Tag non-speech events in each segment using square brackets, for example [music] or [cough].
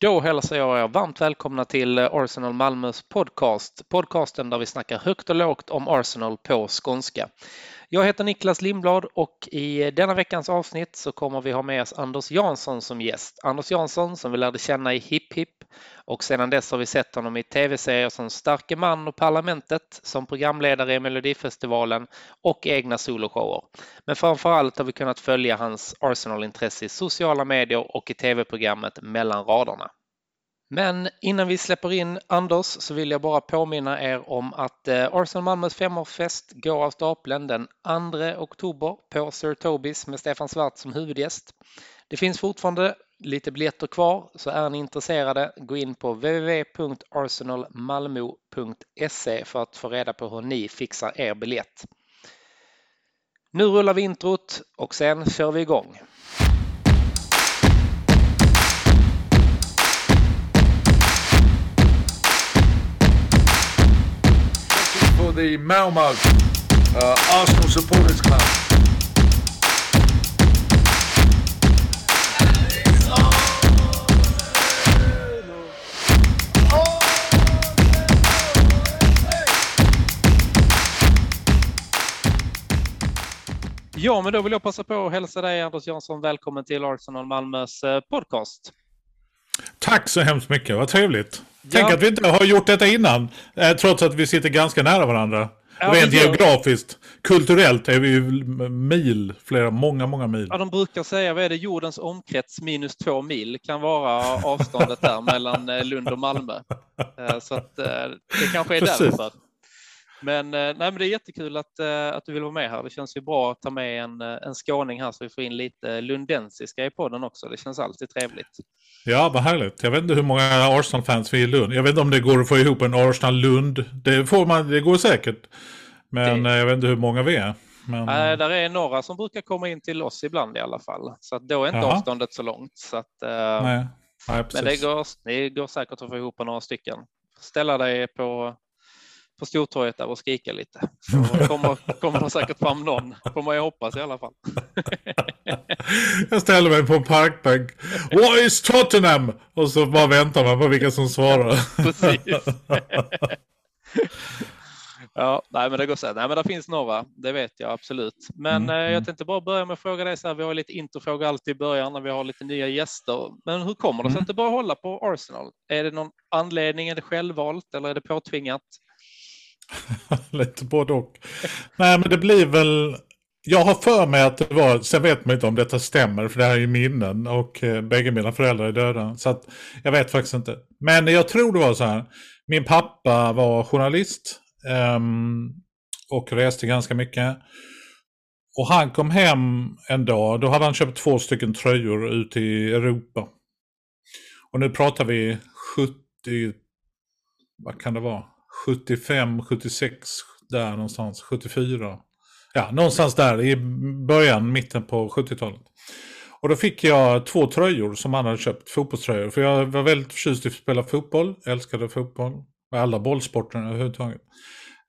Då hälsar jag er varmt välkomna till eh, Arsenal Malmös podcast. Podcasten där vi snackar högt och lågt om Arsenal på skånska. Jag heter Niklas Lindblad och i denna veckans avsnitt så kommer vi ha med oss Anders Jansson som gäst. Anders Jansson som vi lärde känna i Hipp Hipp och sedan dess har vi sett honom i tv-serier som Starke man och Parlamentet, som programledare i Melodifestivalen och egna soloshower. Men framför allt har vi kunnat följa hans Arsenal-intresse i sociala medier och i tv-programmet Mellan raderna. Men innan vi släpper in Anders så vill jag bara påminna er om att eh, Arsenal Malmös femårsfest går av stapeln den 2 oktober på Sir Tobis med Stefan Svart som huvudgäst. Det finns fortfarande lite biljetter kvar så är ni intresserade gå in på www.arsenalmalmo.se för att få reda på hur ni fixar er biljett. Nu rullar vi introt och sen kör vi igång. The Malmo uh, Arsenal Supporters Club. Ja, men då vill jag passa på att hälsa dig Anders Jansson välkommen till Arsenal Malmös eh, podcast. Tack så hemskt mycket, vad trevligt. Tänk att vi inte har gjort detta innan, eh, trots att vi sitter ganska nära varandra. Ja, Rent geografiskt. Kulturellt är vi ju mil, flera, många, många mil. Ja, de brukar säga, vad är det, jordens omkrets minus två mil kan vara avståndet där mellan eh, Lund och Malmö. Så att det kanske är Precis. därför. Men, eh, nej, men det är jättekul att, eh, att du vill vara med här. Det känns ju bra att ta med en, eh, en skåning här så vi får in lite lundensiska i podden också. Det känns alltid trevligt. Ja, vad härligt. Jag vet inte hur många Arsenal-fans vi är i Lund. Jag vet inte om det går att få ihop en Arsenal-Lund. Det, får man, det går säkert. Men det... jag vet inte hur många vi är. Men... Nej, där är några som brukar komma in till oss ibland i alla fall. Så att då är inte Jaha. avståndet så långt. Så att, Nej. Nej, men det går, det går säkert att få ihop några stycken. Ställa dig på på Stortorget där och skrika lite. Så kommer, kommer det säkert fram någon, får man ju hoppas i alla fall. [laughs] Jag ställer mig på en parkbänk. What is Tottenham? Och så bara väntar man på vilka som svarar. [laughs] Precis. Ja, nej, men det går så. Nej, men det finns några, det vet jag absolut. Men mm, eh, jag mm. tänkte bara börja med att fråga dig så här. Vi har lite introfrågor alltid i början när vi har lite nya gäster. Men hur kommer det sig mm. att du bara hålla på Arsenal? Är det någon anledning? Är det självvalt eller är det påtvingat? [laughs] Lite både och. Nej, men det blir väl... Jag har för mig att det var, sen vet man inte om detta stämmer, för det här är ju minnen och eh, bägge mina föräldrar är döda. Så att jag vet faktiskt inte. Men jag tror det var så här. Min pappa var journalist eh, och reste ganska mycket. Och han kom hem en dag, då hade han köpt två stycken tröjor ute i Europa. Och nu pratar vi 70, vad kan det vara? 75, 76, där någonstans, 74. Ja, någonstans där i början, mitten på 70-talet. Och då fick jag två tröjor som han hade köpt, fotbollströjor. För jag var väldigt förtjust i att spela fotboll, älskade fotboll. Alla bollsporter överhuvudtaget.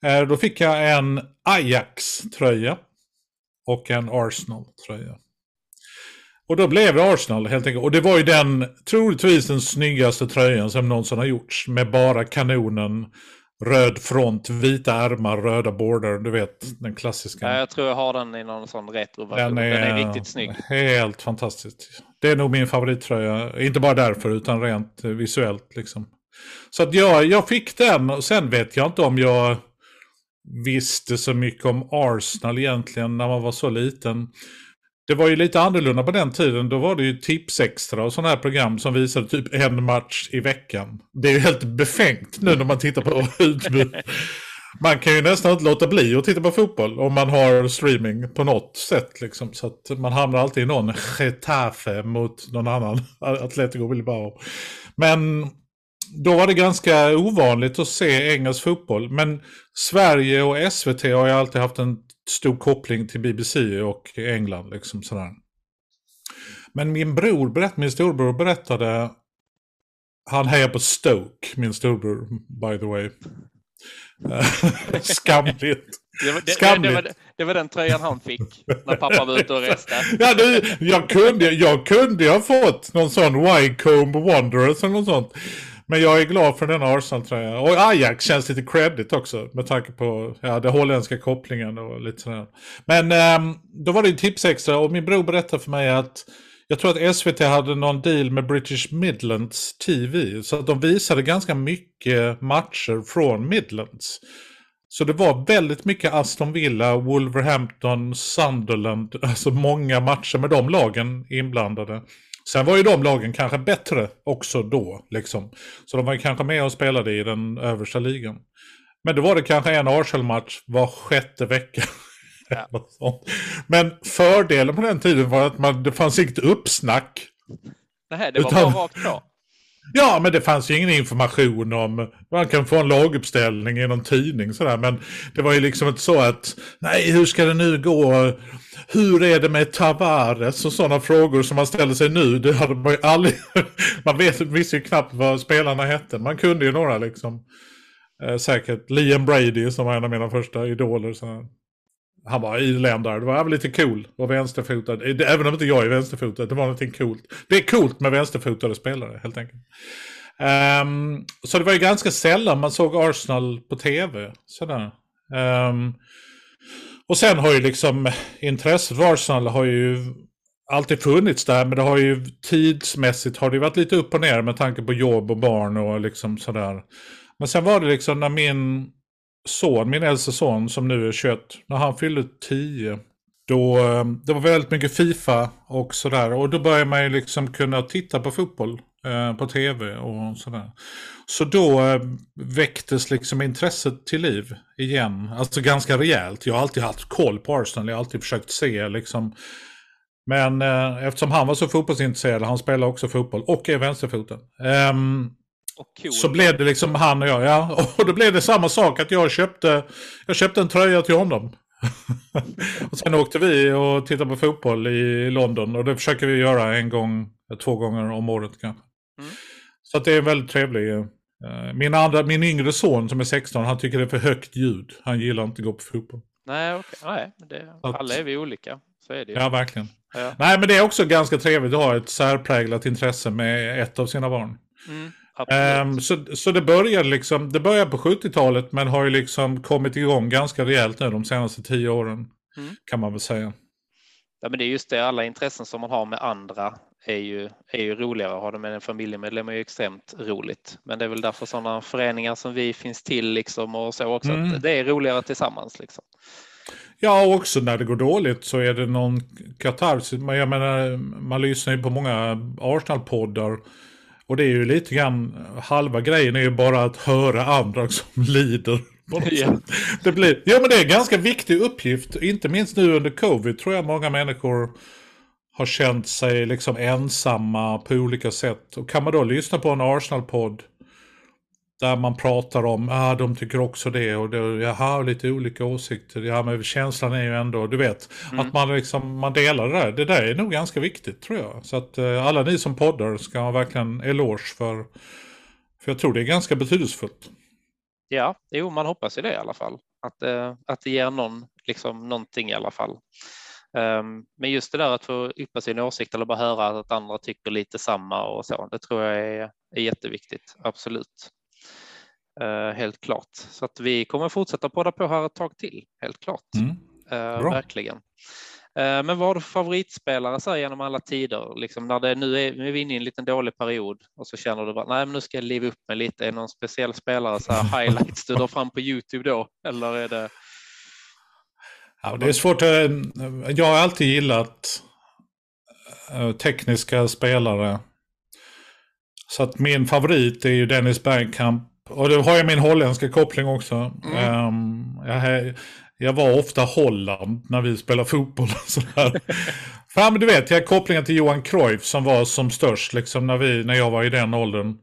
Eh, då fick jag en Ajax-tröja och en Arsenal-tröja. Och då blev det Arsenal helt enkelt. Och det var ju den, troligtvis den snyggaste tröjan som någonsin har gjorts. Med bara kanonen Röd front, vita ärmar, röda border. Du vet den klassiska. Ja, jag tror jag har den i någon sån retro den den är riktigt snygg. Helt fantastisk. Det är nog min favorittröja. Inte bara därför utan rent visuellt liksom. Så att jag, jag fick den och sen vet jag inte om jag visste så mycket om Arsenal egentligen när man var så liten. Det var ju lite annorlunda på den tiden. Då var det ju Tipsextra och sådana här program som visade typ en match i veckan. Det är ju helt befängt nu när man tittar på [laughs] utbud. Man kan ju nästan inte låta bli att titta på fotboll om man har streaming på något sätt. Liksom. Så att man hamnar alltid i någon Getafe mot någon annan [laughs] Atletico Bilbao. Men då var det ganska ovanligt att se engelsk fotboll. Men Sverige och SVT har ju alltid haft en stor koppling till BBC och England. Liksom sådär. Men min bror, berätt, min storbror berättade, han hejar på Stoke, min storbror by the way. [laughs] Skamligt. Det var, det, Skamligt. det, var, det var den tröjan han fick när pappa var ute och reste. Ja, du, jag, kunde, jag kunde ha fått någon sån Wycombe Wanderers eller något sånt. Men jag är glad för den Arsenal-tröjan. Och Ajax känns lite credit också med tanke på ja, den holländska kopplingen och lite sådär. Men ehm, då var det ju tips extra och min bror berättade för mig att jag tror att SVT hade någon deal med British Midlands TV. Så att de visade ganska mycket matcher från Midlands. Så det var väldigt mycket Aston Villa, Wolverhampton, Sunderland. Alltså många matcher med de lagen inblandade. Sen var ju de lagen kanske bättre också då. Liksom. Så de var ju kanske med och spelade i den översta ligan. Men då var det kanske en Arsenal-match var sjätte vecka. Ja. [laughs] Men fördelen på den tiden var att man, det fanns inget uppsnack. Nej, det var Utan- bara rakt på. Ja, men det fanns ju ingen information om... Man kan få en laguppställning i någon tidning sådär. Men det var ju liksom inte så att... Nej, hur ska det nu gå? Hur är det med Tavares? Och sådana frågor som man ställer sig nu. Det hade man ju aldrig... [laughs] Man vet, visste ju knappt vad spelarna hette. Man kunde ju några liksom. Eh, säkert Liam Brady som var en av mina första idoler. Sådär han var irländare. Det var väl lite cool och vänsterfotad. Även om inte jag är vänsterfotad. Det var någonting coolt. Det är coolt med vänsterfotade spelare helt enkelt. Um, så det var ju ganska sällan man såg Arsenal på tv. Sådär. Um, och sen har ju liksom intresset för Arsenal har ju alltid funnits där. Men det har ju tidsmässigt har det varit lite upp och ner med tanke på jobb och barn och liksom sådär. Men sen var det liksom när min son, min äldste son som nu är 21, när han fyllde 10. Då, eh, det var väldigt mycket Fifa och sådär. Och då började man ju liksom kunna titta på fotboll eh, på tv och sådär. Så då eh, väcktes liksom intresset till liv igen. Alltså ganska rejält. Jag har alltid haft koll på Arsenal. Jag har alltid försökt se liksom. Men eh, eftersom han var så fotbollsintresserad, han spelar också fotboll och är vänsterfoten. ehm, cool. så blev det liksom han och jag, ja. [laughs] Och då blev det samma sak att jag köpte, jag köpte en tröja till honom. [laughs] och sen åkte vi och tittade på fotboll i London och det försöker vi göra en gång, två gånger om året kanske. Mm. Så det är väldigt trevligt. Eh, Min, andra, min yngre son som är 16, han tycker det är för högt ljud. Han gillar inte att gå på fotboll. Nej, okej. Nej, det, alla är vi olika. Så är det ju. Ja, verkligen. Ja. Nej, men det är också ganska trevligt att ha ett särpräglat intresse med ett av sina barn. Mm, Ehm, så, så det började liksom, det började på 70-talet men har ju liksom kommit igång ganska rejält nu de senaste tio åren. Mm. Kan man väl säga. Ja, men det är just det, alla intressen som man har med andra är ju, är ju roligare. Har det med en familjemedlem är ju extremt roligt. Men det är väl därför sådana föreningar som vi finns till liksom och så också. Mm. Att det är roligare tillsammans liksom. Ja, och också när det går dåligt så är det någon katarsis. Jag menar, man lyssnar ju på många Arsenal-poddar. Och det är ju lite grann, halva grejen är ju bara att höra andra som lider. sätt. Det, blir, ja, men det är en ganska viktig uppgift. Inte minst nu under covid tror jag många människor har känt sig liksom ensamma på olika sätt. Och kan man då lyssna på en Arsenal-podd där man pratar om, ah, de tycker också det och det, jaha, lite olika åsikter. Ja, men känslan är ju ändå, du vet, Mm. att man liksom, man delar det där. Det där är nog ganska viktigt tror jag. Så att eh, alla ni som poddar ska ha verkligen eloge för, för jag tror det är ganska betydelsefullt. Ja, jo, man hoppas ju det i alla fall. Att, eh, att det ger någon, liksom, någonting i alla fall. Ehm, men just det där att få yppa sin åsikt eller bara höra att andra tycker lite samma och så, det tror jag är, är jätteviktigt, absolut. Eh, helt klart. Så att vi kommer fortsätta podda på här ett tag till, helt klart. Mm. Eh, verkligen. Eh, men vad har du för favoritspelare så här, genom alla tider? Liksom när det nu är, nu är vi inne i en liten dålig period och så känner du bara, nej men nu ska jag liva upp mig lite. Är det någon speciell spelare, så här, [laughs] highlights du drar fram på Youtube då? Eller är det? Ja, det är svårt. Jag har alltid gillat tekniska spelare. Så att min favorit är ju Dennis Bergkamp. Och då har jag min holländska koppling också. Ehm, jag, jag var ofta Holland när vi spelade fotboll. och sådär. [laughs] För, men du vet, jag har kopplingen till Johan Cruyff som var som störst liksom, när, vi, när jag var i den åldern.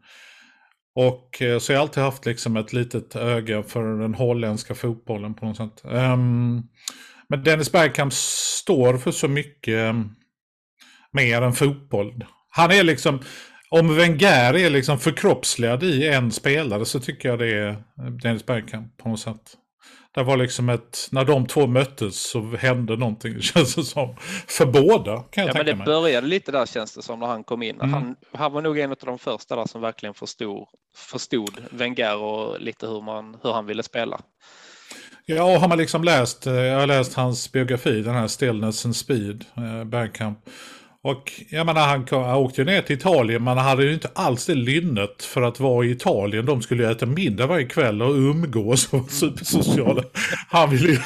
Och eh, så jag har alltid haft liksom ett litet öga för den holländska fotbollen på något sätt. Ehm, men Dennis Bergkamp står för så mycket eh, mer än fotboll. Han är liksom, om Wenger är liksom förkroppsligad i en spelare så tycker jag det är Dennis Bergkamp på något sätt. Det var liksom ett, när de två möttes så hände någonting, [laughs] känns det som. För båda, kan jag ja, tänka men det mig. började lite där känns det som när han kom in. Mm. Han, han var nog en av de första där som verkligen förstod, förstod Wenger och lite hur, man, hur han ville spela. Ja, och har man liksom läst, eh, jag har läst hans biografi, den här Stillness and Speed, eh, Bergkamp. Och jag menar, han, kom- han åkte ju ner till Italien, men han hade ju inte alls det lynnet för att vara i Italien. De skulle ju äta middag varje kväll och umgås och vara supersociala. Han ville ju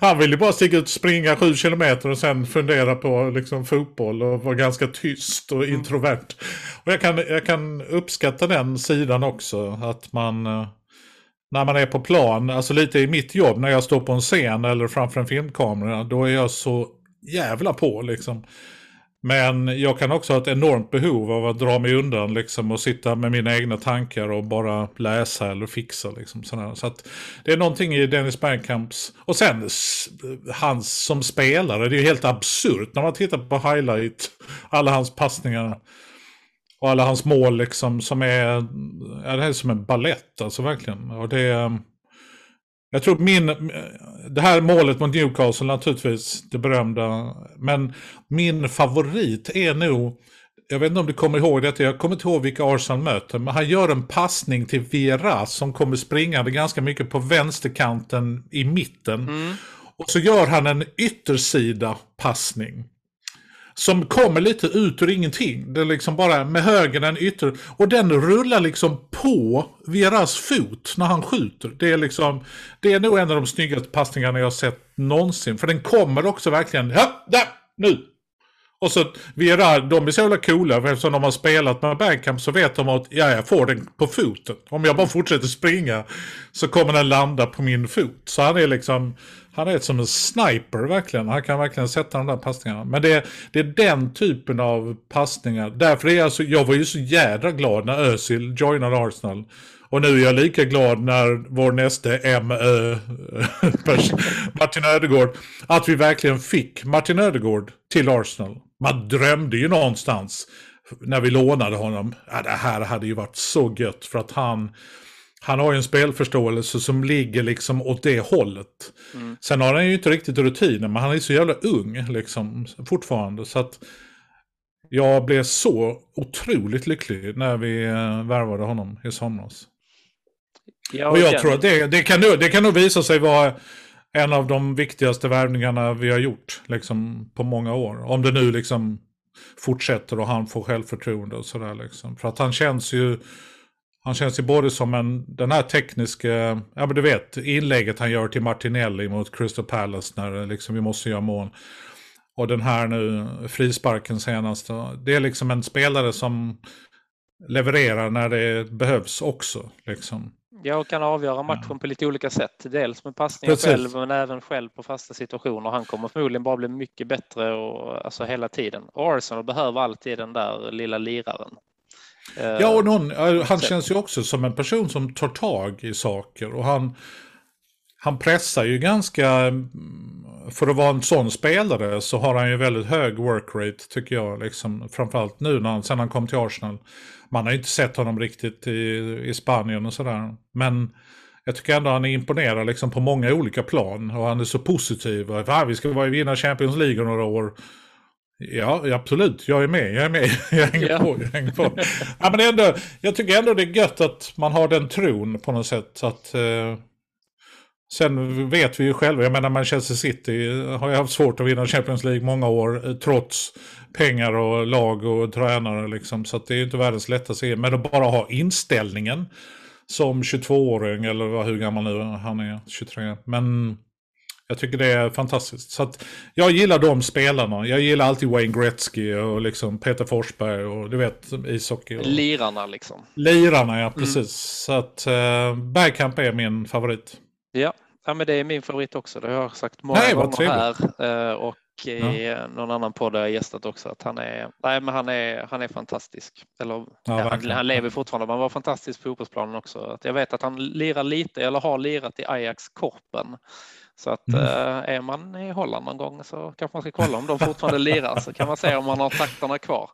han ville bara sticka ut och springa sju kilometer och sen fundera på liksom, fotboll och vara ganska tyst och introvert. Och jag kan, jag kan uppskatta den sidan också, att man... eh, när man är på plan, alltså lite i mitt jobb när jag står på en scen eller framför en filmkamera, då är jag så jävla på liksom. Men jag kan också ha ett enormt behov av att dra mig undan liksom och sitta med mina egna tankar och bara läsa eller fixa liksom. Sådär. Så att det är någonting i Dennis Bergkamps, och sen hans som spelare, det är ju helt absurt när man tittar på highlight, alla hans passningar. Och alla hans mål liksom som är, ja, det här är som en ballett alltså verkligen. Och det är, jag tror min, det här målet mot Newcastle naturligtvis, det berömda. Men min favorit är nog, jag vet inte om du kommer ihåg detta, jag kommer inte ihåg vilka Arsenal möter. Men han gör en passning till Vieira som kommer springande ganska mycket på vänsterkanten i mitten. Och så gör han en yttersida passning. Som kommer lite ut ur ingenting. Det är liksom bara med höger en ytter. Och den rullar liksom på Vieras fot när han skjuter. Det är liksom, det är nog en av de snyggaste passningarna jag har sett någonsin. För den kommer också verkligen, ja, där, nu. Och så Viera, de är så jävla coola för eftersom de har spelat med Bergkamp så vet de att ja, jag får den på foten. Om jag bara fortsätter springa så kommer den landa på min fot. Så han är liksom, han är som en sniper verkligen. Han kan verkligen sätta de där passningarna. Men det, det är den typen av passningar. Därför är jag så, jag var ju så jädra glad när Özil joinade Arsenal. Och nu är jag lika glad när vår nästa MÖ, [laughs] Martin Ödegård, att vi verkligen fick Martin Ödegård till Arsenal. Man drömde ju någonstans när vi lånade honom. Ja, det här hade ju varit så gött för att han, han har ju en spelförståelse som ligger liksom åt det hållet. Sen har han ju inte riktigt rutinen, men han är så jävla ung liksom fortfarande. Så att jag blev så otroligt lycklig när vi eh, värvade honom i somras. Ja, Och jag tror att det, det, kan, det kan nog visa sig vara en av de viktigaste värvningarna vi har gjort liksom, på många år. Om det nu liksom fortsätter och han får självförtroende och sådär. Liksom. För att han känns ju han känns ju både som en, den här tekniska, ja men du vet, inlägget han gör till Martinelli mot Crystal Palace när liksom vi måste göra mål. Och den här nu, frisparken senast. Det är liksom en spelare som levererar när det behövs också. Liksom. Ja, och kan avgöra matchen på lite olika sätt. Dels med passningar Precis. själv, men även själv på fasta situationer. Han kommer förmodligen bara bli mycket bättre och, alltså, hela tiden. Och Arsenal behöver alltid den där lilla liraren. Eh, Ja, och någon, ja, han så- känns ju också som en person som tar tag i saker. Och han, han pressar ju ganska, mm, för att vara en sån spelare så har han ju väldigt hög workrate tycker jag. Liksom, framförallt nu när han, sen han kom till Arsenal. Man har ju inte sett honom riktigt i, i Spanien och sådär. Men jag tycker ändå han är imponerad liksom, på många olika plan. Och han är så positiv. Och, "Fan, vi ska vara vinna Champions League om några år. Ja, absolut. Jag är med. Jag är med. [laughs] Jag hänger Ja. på. Jag hänger på. Ja, men ändå, jag tycker ändå det är gött att man har den tron på något sätt. Att, eh, sen vet vi ju själva, jag menar Manchester City har ju haft svårt att vinna Champions League många år. eh, Trots pengar och lag och tränare. Liksom, så att det är ju inte världens lättaste. Men att bara ha inställningen som 22-åring, eller hur gammal nu han är, 23. Men jag tycker det är fantastiskt. Så att jag gillar de spelarna. Jag gillar alltid Wayne Gretzky och liksom Peter Forsberg och du vet ishockey. Och... Lirarna liksom. Lirarna, ja precis. Så att uh, Bergkamp är min favorit. Ja. ja, men det är min favorit också. Det har jag sagt många Nej, gånger här. eh, Och i någon annan podd har jag gästat också att han är, nej, men han är, han är fantastisk. Eller, ja, han, han lever fortfarande, men han var fantastisk på fotbollsplanen också. Att jag vet att han lirar lite, eller har lirat i Ajax Korpen. Så att Mm. eh, är man i Holland någon gång så kanske man ska kolla om de fortfarande lirar så kan man se om man har takterna kvar.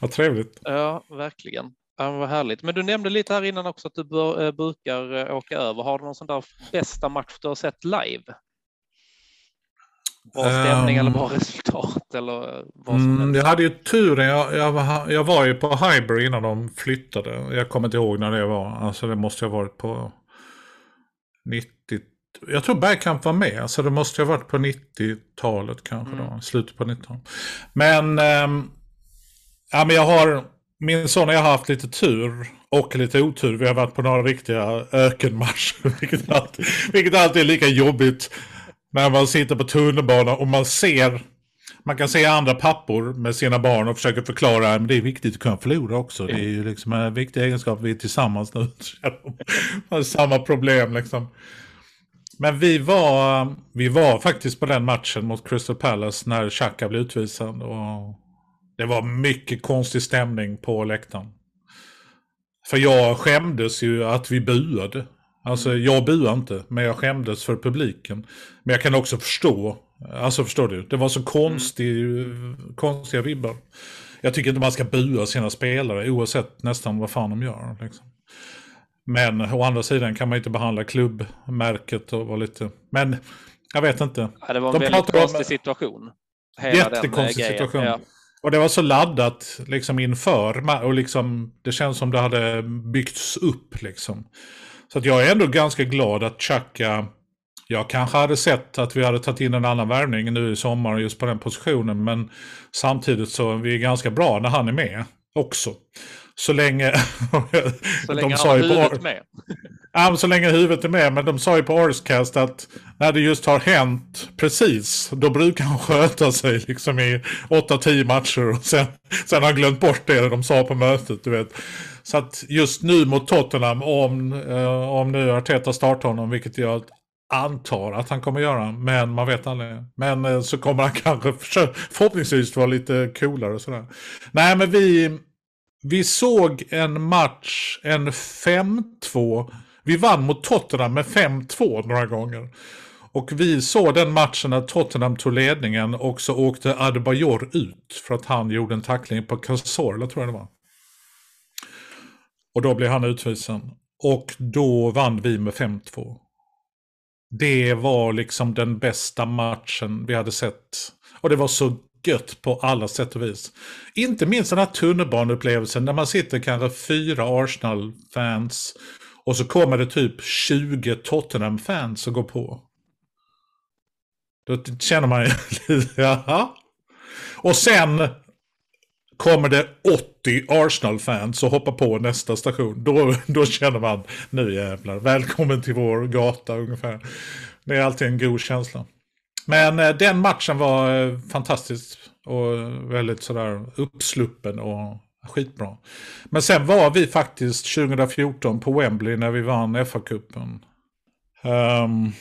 Vad trevligt. Ja, verkligen. Ja, vad härligt. Men du nämnde lite här innan också att du bör, äh, brukar äh, åka över. Har du någon sån där bästa match du har sett live? Bra stämning um, eller bra resultat eller vad som mm, Jag hade ju tur. Jag, jag, var, jag var ju på Hyber innan de flyttade. Jag kommer inte ihåg när det var. Alltså det måste ha varit på 90. Jag tror Bergkamp var med. Så det måste ha varit på 90-talet kanske mm. då. Slutet på 90-talet. Men, ähm, ja, men jag har min son och jag har haft lite tur och lite otur. Vi har varit på några riktiga ökenmarscher. [laughs] Vilket alltid, vilket alltid är lika jobbigt. När man sitter på tunnelbanan och man ser man kan se andra pappor med sina barn och försöker förklara att det är viktigt att kunna förlora också. Det är ju liksom en viktig egenskap. Vi är tillsammans nu. [laughs] Samma problem liksom. Men vi var, vi var faktiskt på den matchen mot Crystal Palace när Xhaka blev utvisad. Och det var mycket konstig stämning på läktaren. För jag skämdes ju att vi buade. Alltså jag buade inte, men jag skämdes för publiken. Men jag kan också förstå, alltså förstår du, det var så konstig, mm. konstiga vibbar. Jag tycker inte man ska bua sina spelare oavsett nästan vad fan de gör. Liksom. Men å andra sidan kan man inte behandla klubbmärket och vara lite... Men jag vet inte. Ja, det var en de väldigt konstig om... situation. Jättekonstig situation. Ja. Och det var så laddat liksom inför. Och liksom, det känns som det hade byggts upp liksom. Så att jag är ändå ganska glad att Chaka... Jag kanske hade sett att vi hade tagit in en annan värvning nu i sommar just på den positionen. Men samtidigt så är vi ganska bra när han är med också. Så länge... [laughs] Så länge han har huvudet med. [laughs] Ja, så länge huvudet är med. Men de sa ju på Orscast att när det just har hänt precis, då brukar han sköta sig liksom i 8-10 matcher. Och sen, sen har han glömt bort det de sa på mötet, du vet. Så att just nu mot Tottenham, om, eh, om nu Arteta startar honom, vilket jag antar att han kommer göra, men man vet aldrig. Men eh, så kommer han kanske förhoppningsvis vara lite coolare och sådär. Nej, men vi, vi såg en match, en 5-2. Vi vann mot Tottenham med 5-2 några gånger. Och vi såg den matchen när Tottenham tog ledningen och så åkte Adebayor ut för att han gjorde en tackling på Cazorla tror jag det var. Och då blev han utvisad. Och då vann vi med 5-2. Det var liksom den bästa matchen vi hade sett. Och det var så gött på alla sätt och vis. Inte minst den här tunnelbaneupplevelsen när man sitter kanske fyra Arsenal-fans och så kommer det typ 20 Tottenham-fans och går på. Då känner man ju [laughs] lite, jaha. Och sen kommer det 80 Arsenal-fans och hoppar på nästa station. Då, då känner man, nu jävlar, välkommen till vår gata ungefär. Det är alltid en god känsla. Men eh, den matchen var eh, fantastisk och väldigt sådär uppsluppen och skitbra. Men sen var vi faktiskt 2014 på Wembley när vi vann FA-cupen. Um, ehm,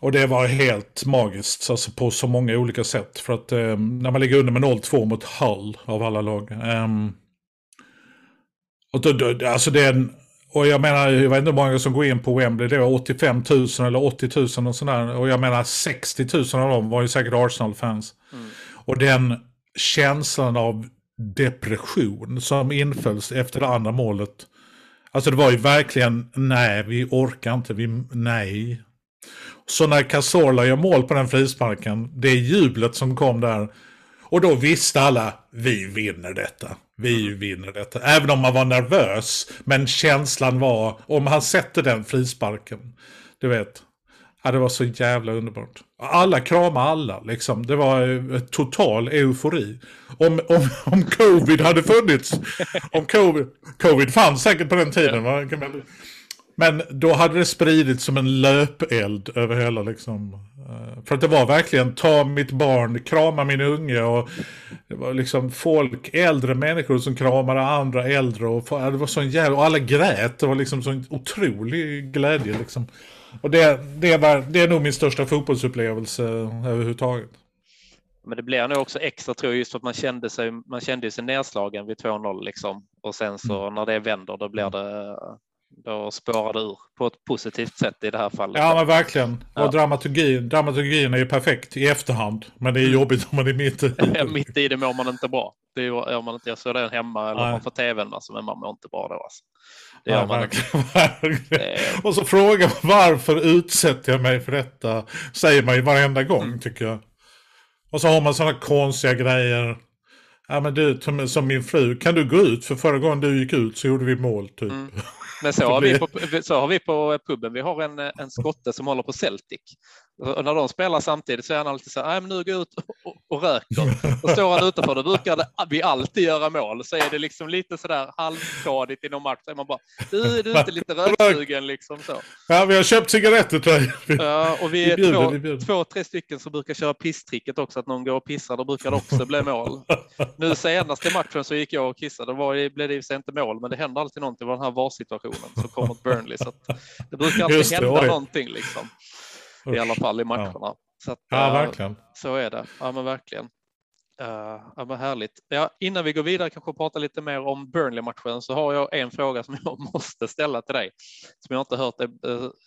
och det var helt magiskt, alltså på så många olika sätt. För att um, när man ligger under med 0-2 mot Hull av alla lag. Um, och då, då, alltså det är en och jag menar, jag vet inte hur många som går in på Wembley. Det var 85 000 eller 80 000 och sådär. Och jag menar 60 000 av dem var ju säkert Arsenal-fans. Mm. Och den känslan av depression som infölls efter det andra målet. Alltså det var ju verkligen, nej vi orkar inte, vi, nej. Så när Cazorla gör mål på den frisparken, det jublet som kom där. Och då visste alla, vi vinner detta. Vi vinner detta. Även om man var nervös. Men känslan var, om han sätter den frisparken. Du vet. Ja, det var så jävla underbart. Alla kramade alla liksom. Det var total eufori. Om, om, om covid hade funnits. Om covid, covid fanns säkert på den tiden. Va? Men då hade det spridits som en löpeld över hela liksom. Eh, för att det var verkligen ta mitt barn, krama min unge och det var liksom folk, äldre människor som kramade andra äldre och det var sån jävla, och alla grät. Det var liksom sån otrolig glädje liksom. Och det, det, var, det är nog min största fotbollsupplevelse överhuvudtaget. Men det blir nog också extra tror jag just för att man kände sig, man kände sig nedslagen vid 2-0 liksom. Och sen så mm. när det vänder då blir det då spårar det ur på ett positivt sätt i det här fallet. Ja, men verkligen. Ja. Och dramaturgin, dramaturgin är ju perfekt i efterhand. Men det är Mm. jobbigt om man är mitt i. [laughs] Mitt i det mår man inte bra. Det gör man inte. Jag såg den hemma eller Nej. framför tvn, alltså, men man mår inte bra då. Alltså. Det gör man inte. verkligen, [laughs] verkligen. Och så frågar man varför utsätter jag mig för detta? Säger man ju varenda gång Mm. tycker jag. Och så har man sådana konstiga grejer. Ja men du, som, som min fru, kan du gå ut? För förra gången du gick ut så gjorde vi mål typ. Mm. Men så har, vi på, så har vi på puben. Vi har en, en skotte som håller på Celtic. Och när de spelar samtidigt så är han alltid så här, "Nej, men nu går jag ut och, och, och röker. [laughs] Då står han utanför, då brukar det, vi alltid göra mål. Så är det liksom lite sådär halvskadigt i någon match. Så är man bara, du är du inte lite [laughs] röksugen liksom så. Ja, vi har köpt cigaretter till dig. Ja, och vi är bjuder, två, bjuder. två, tre stycken som brukar köra pisstricket också, att någon går och pissar, då brukar det också bli mål. Nu senaste matchen så gick jag och kissade, då var det, blev det i och sig inte mål, men det händer alltid någonting, det var den här VAR-situationen som kom mot Burnley. Så att det brukar alltid Just det, hända oj. någonting liksom, i alla fall i matcherna. Så, att, Ja, eh, verkligen. så är det, ja men verkligen. Uh, ja, men härligt. Ja, innan vi går vidare kanske prata lite mer om Burnley-matchen så har jag en fråga som [laughs] jag måste ställa till dig som jag inte hört dig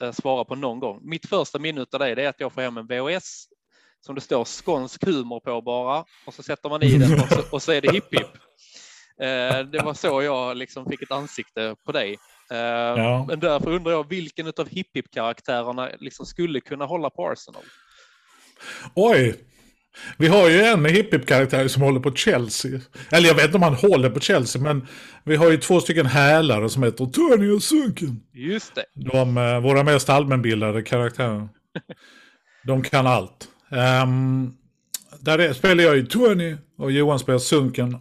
eh, svara på någon gång. Mitt första minne av dig det är att jag får hem en VHS som det står skånsk humor på bara och så sätter man i den och så, och så är det hipp hipp. [laughs] Eh, det var så jag liksom fick ett ansikte på dig. Eh, Ja. Men därför undrar jag vilken av hipp hipp karaktärerna liksom skulle kunna hålla på Arsenal? Oj! Vi har ju en hipp-hipp-karaktär som håller på Chelsea. Eller jag vet inte om han håller på Chelsea, men vi har ju två stycken hälare som heter Tony och Sunken. Just det. De, eh, våra mest allmänbildade karaktärer. De kan allt. Um, där är, spelar jag ju Tony och Johan spelar Sunken.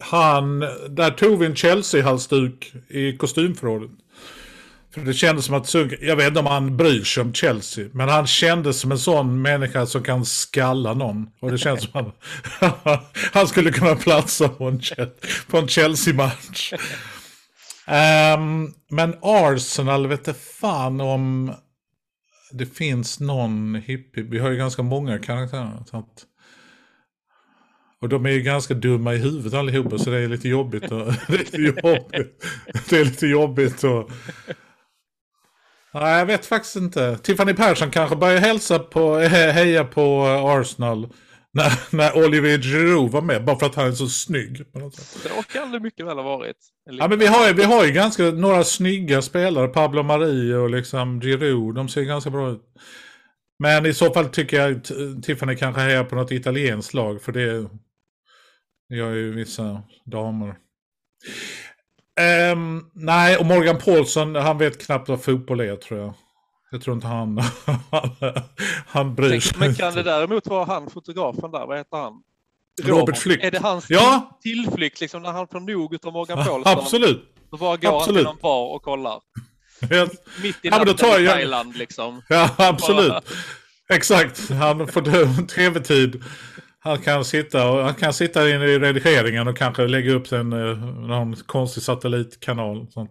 Han, där tog vi en Chelsea-halsduk i kostymförrådet. För det kändes som att Sunk, jag vet inte om han bryr sig om Chelsea, men han kändes som en sån människa som kan skalla någon. Och det känns som att [laughs] han skulle kunna platsa på en, på en Chelsea-match. Um, men Arsenal vet inte fan om det finns någon hippie. Vi har ju ganska många karaktärer. Så att, och de är ju ganska dumma i huvudet allihopa så det är lite jobbigt. Och, [laughs] det, är lite jobbigt. det är lite jobbigt. Och, Nej, jag vet faktiskt inte. Tiffany Persson kanske börjar hälsa på, he- [laughs] heja på Arsenal när, när Olivier Giroud var med. Bara för att han är så snygg. På något sätt. Så kan det mycket väl ha varit. Ja, men vi har, ju, vi har ju ganska några snygga spelare. Pablo Mari och liksom Giroud. De ser ganska bra ut. Men i så fall tycker jag att Tiffany kanske hejar på något italienskt lag. För det gör ju vissa damer. Ehm, nej, och Morgan Paulsson, han vet knappt vad fotboll är tror jag. Jag tror inte han, han, [laughs] han bryr sig. Men kan det däremot vara han, fotografen där, vad heter han? Robert Flykt. Är det hans Ja. tillflykt liksom när han får nog av Morgan Paulsson? Absolut. Då bara går han Absolut. till någon bar och kollar. [laughs] Helt- Mitt i Ja, natten tar i Thailand liksom. Ja, absolut. Exakt. Han får [laughs] tv-tid. Han kan sitta och han kan sitta in i redigeringen och kanske lägga upp en, eh, någon konstig satellitkanal. Sånt.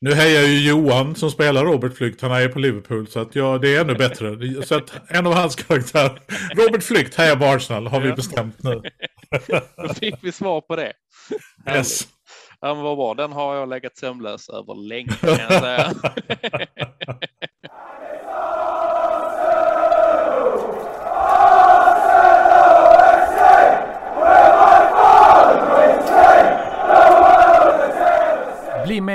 Nu hejar ju Johan som spelar Robert Flykt. Han är på Liverpool. Så att ja, det är ännu bättre. Så att en av hans karaktärer. Robert Flykt hejar på Arsenal har vi bestämt nu. [laughs] Då fick vi svar på det. Yes. Ja, men vad bra. Den har jag legat sömnlös över länge kan jag säga. [laughs] Bli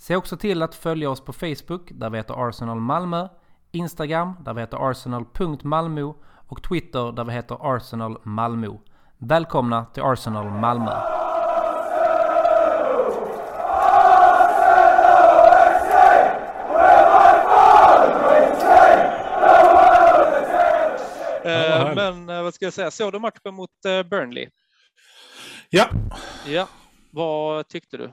Se också till att följa oss på Facebook där vi heter Arsenal Malmö, Instagram där vi heter arsenal.malmo och Twitter där vi heter Arsenal Malmö. Välkomna till Arsenal Malmö! Eh, men eh, vad ska jag säga, såg du matchen mot eh, Burnley? Ja. Ja, vad tyckte du?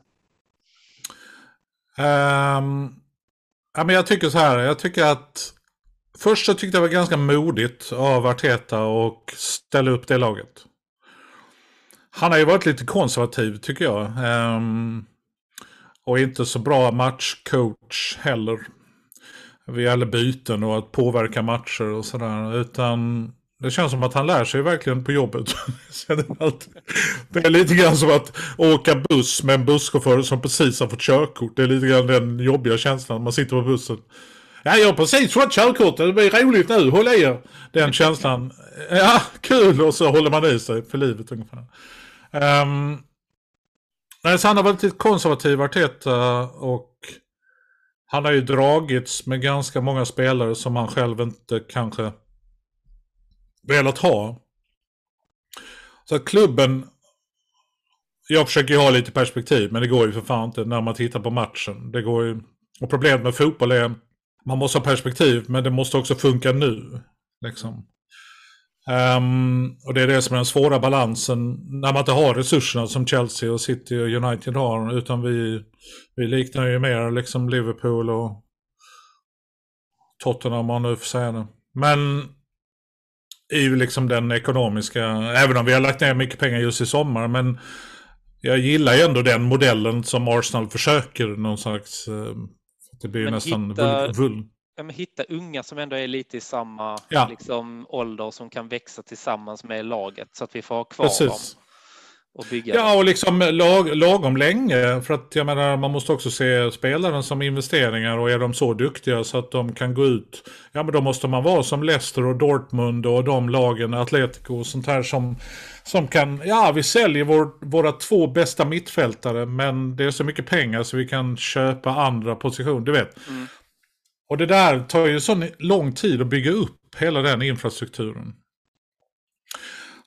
Um, Ja, men jag tycker så här, jag tycker att först så tyckte jag det var ganska modigt av Arteta och ställa upp det laget. Han har ju varit lite konservativ tycker jag. Um, och inte så bra matchcoach heller. Vid gäller byten och att påverka matcher och sådär. Utan det känns som att han lär sig verkligen på jobbet. [laughs] det är lite grann som att åka buss med en busschaufför som precis har fått körkort. Det är lite grann den jobbiga känslan. Man sitter på bussen. Ja, jag har precis fått körkort. Det blir roligt nu. Håll i er. Den känslan. Ja, kul. Och så håller man i sig för livet ungefär. Um, nej, så han har varit lite konservativ Arteta eh, och han har ju dragits med ganska många spelare som han själv inte kanske velat ha. Så att klubben... Jag försöker ju ha lite perspektiv, men det går ju för fan inte när man tittar på matchen. Det går ju... Och problemet med fotboll är man måste ha perspektiv, men det måste också funka nu. Liksom. Um, och det är det som är den svåra balansen när man inte har resurserna som Chelsea och City och United har. Utan vi, vi liknar ju mer liksom Liverpool och Tottenham om man nu får säga det. Men är ju liksom den ekonomiska, även om vi har lagt ner mycket pengar just i sommar. Men jag gillar ju ändå den modellen som Arsenal försöker någon slags... Eh, det blir men nästan hitta, vull, Ja, hitta unga som ändå är lite i samma ja. liksom, ålder som kan växa tillsammans med laget så att vi får ha kvar Precis. dem. Och bygga ja, och liksom lag, lagom länge. För att jag menar, man måste också se spelaren som investeringar. Och är de så duktiga så att de kan gå ut. Ja, men då måste man vara som Leicester och Dortmund och de lagen, Atletico och sånt här som, som kan. Ja, vi säljer vår, våra två bästa mittfältare. Men det är så mycket pengar så vi kan köpa andra positioner. Du vet. Mm. Och det där tar ju så lång tid att bygga upp hela den infrastrukturen.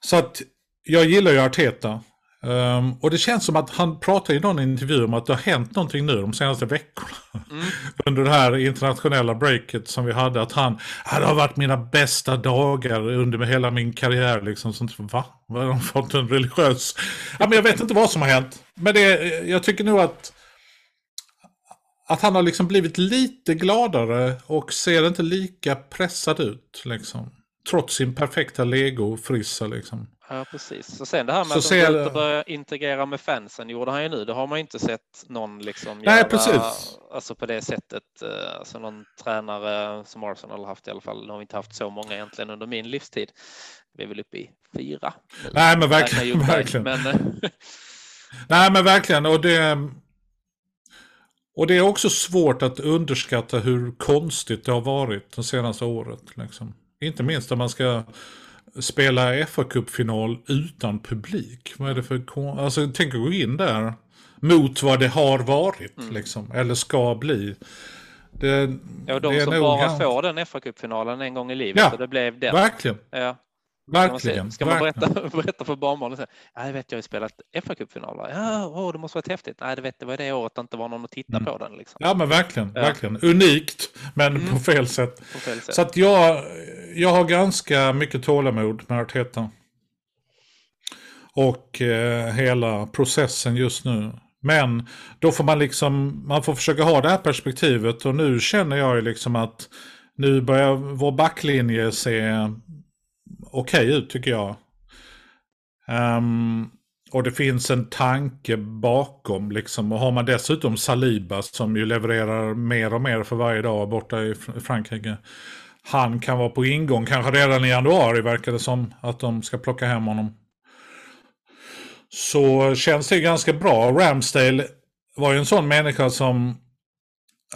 Så att jag gillar ju Arteta. Um, och det känns som att han pratar i någon intervju om att det har hänt någonting nu de senaste veckorna. Mm. [laughs] Under det här internationella breaket som vi hade. Att han, det har varit mina bästa dagar under hela min karriär. Liksom. Sånt, va? Har de fått en religiös... Ja, men jag vet inte vad som har hänt. Men det, jag tycker nog att att han har liksom blivit lite gladare och ser inte lika pressad ut. Liksom. Trots sin perfekta lego-frissa liksom. Ja, precis. Och sen det här med så att ser... de börjar integrera med fansen gjorde han ju nu. Det har man inte sett någon liksom Nej, göra, precis. alltså på det sättet. Eh, alltså någon tränare som Arsenal har haft i alla fall. Nu har inte haft så många egentligen under min livstid. Vi är väl uppe i fyra. Nej, men verkligen. verkligen. Men... [laughs] Nej, men verkligen. Och det, och det är också svårt att underskatta hur konstigt det har varit det senaste året. Liksom. Inte minst när man ska spela fa Cup-final utan publik. Vad är det för... Alltså tänk att gå in där mot vad det har varit, mm. liksom, eller ska bli. Det, ja, de som bara får den fa Cup-finalen en gång i livet, ja, och det blev den. Verkligen. Ja. Verkligen. Ska man, berätta, [laughs] berätta för barnbarnen? Ja, jag vet, jag har spelat fa Cup-final. Ja, oh, det måste varit häftigt. Nej, det vet, det var det året det inte var någon att titta mm. på den. Liksom. Ja, men verkligen. Ja. verkligen. Unikt, men mm. på, fel sätt. på fel sätt. Så att jag, jag har ganska mycket tålamod med Arteta. Och eh, hela processen just nu. Men då får man liksom, man får försöka ha det här perspektivet och nu känner jag ju liksom att nu börjar vår backlinje se okej okay ut tycker jag. Um, och det finns en tanke bakom liksom. Och har man dessutom Saliba som ju levererar mer och mer för varje dag borta i Frankrike. Han kan vara på ingång, kanske redan i januari verkar det som att de ska plocka hem honom. Så känns det ganska bra. Ramsdale var ju en sån människa som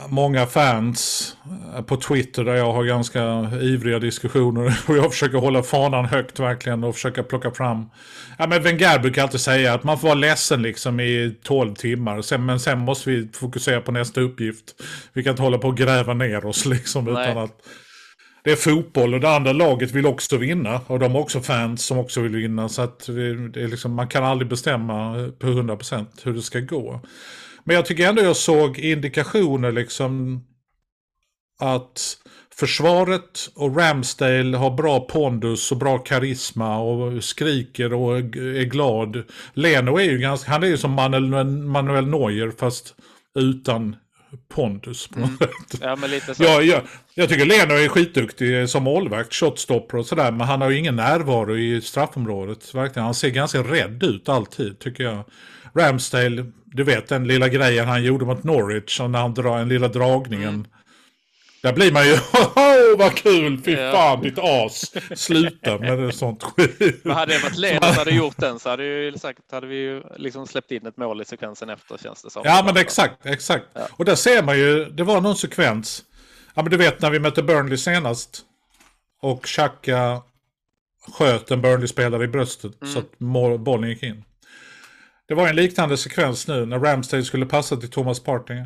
många fans eh, på Twitter där jag har ganska ivriga diskussioner [laughs] och jag försöker hålla fanan högt verkligen och försöka plocka fram. Ja men Wenger brukar alltid säga att man får vara ledsen liksom i 12 timmar sen, men sen måste vi fokusera på nästa uppgift. Vi kan inte hålla på och gräva ner oss [laughs] liksom Nej. utan att det är fotboll och det andra laget vill också vinna. Och de har också fans som också vill vinna. Så att det är liksom, man kan aldrig bestämma på 100% hur det ska gå. Men jag tycker ändå jag såg indikationer liksom att försvaret och Ramsdale har bra pondus och bra karisma och skriker och är glad. Leno är ju ganska, han är ju som Manuel, Manuel Neuer fast utan pondus på Mm. något sätt. Ja, men lite så. Ja, jag, jag tycker Leno är skitduktig som målvakt, shotstopper och sådär. Men han har ju ingen närvaro i straffområdet. Verkligen. Han ser ganska rädd ut alltid, tycker jag. Ramsdale, du vet den lilla grejen han gjorde mot Norwich. Och när han drar den lilla dragningen. Mm. Där blir man ju, [laughs] åh vad kul, fy Ja. fan ditt as. Sluta [laughs] med det sånt skit. Men hade det varit Leno som hade gjort den så hade, ju säkert, hade vi ju liksom släppt in ett mål i sekvensen efter känns det som. Ja men exakt, exakt. Ja. Och där ser man ju, det var någon sekvens. Ja men du vet när vi mötte Burnley senast. Och Xhaka sköt en Burnley-spelare i bröstet så att bollen gick in. Det var en liknande sekvens nu när Ramsdale skulle passa till Thomas Partey.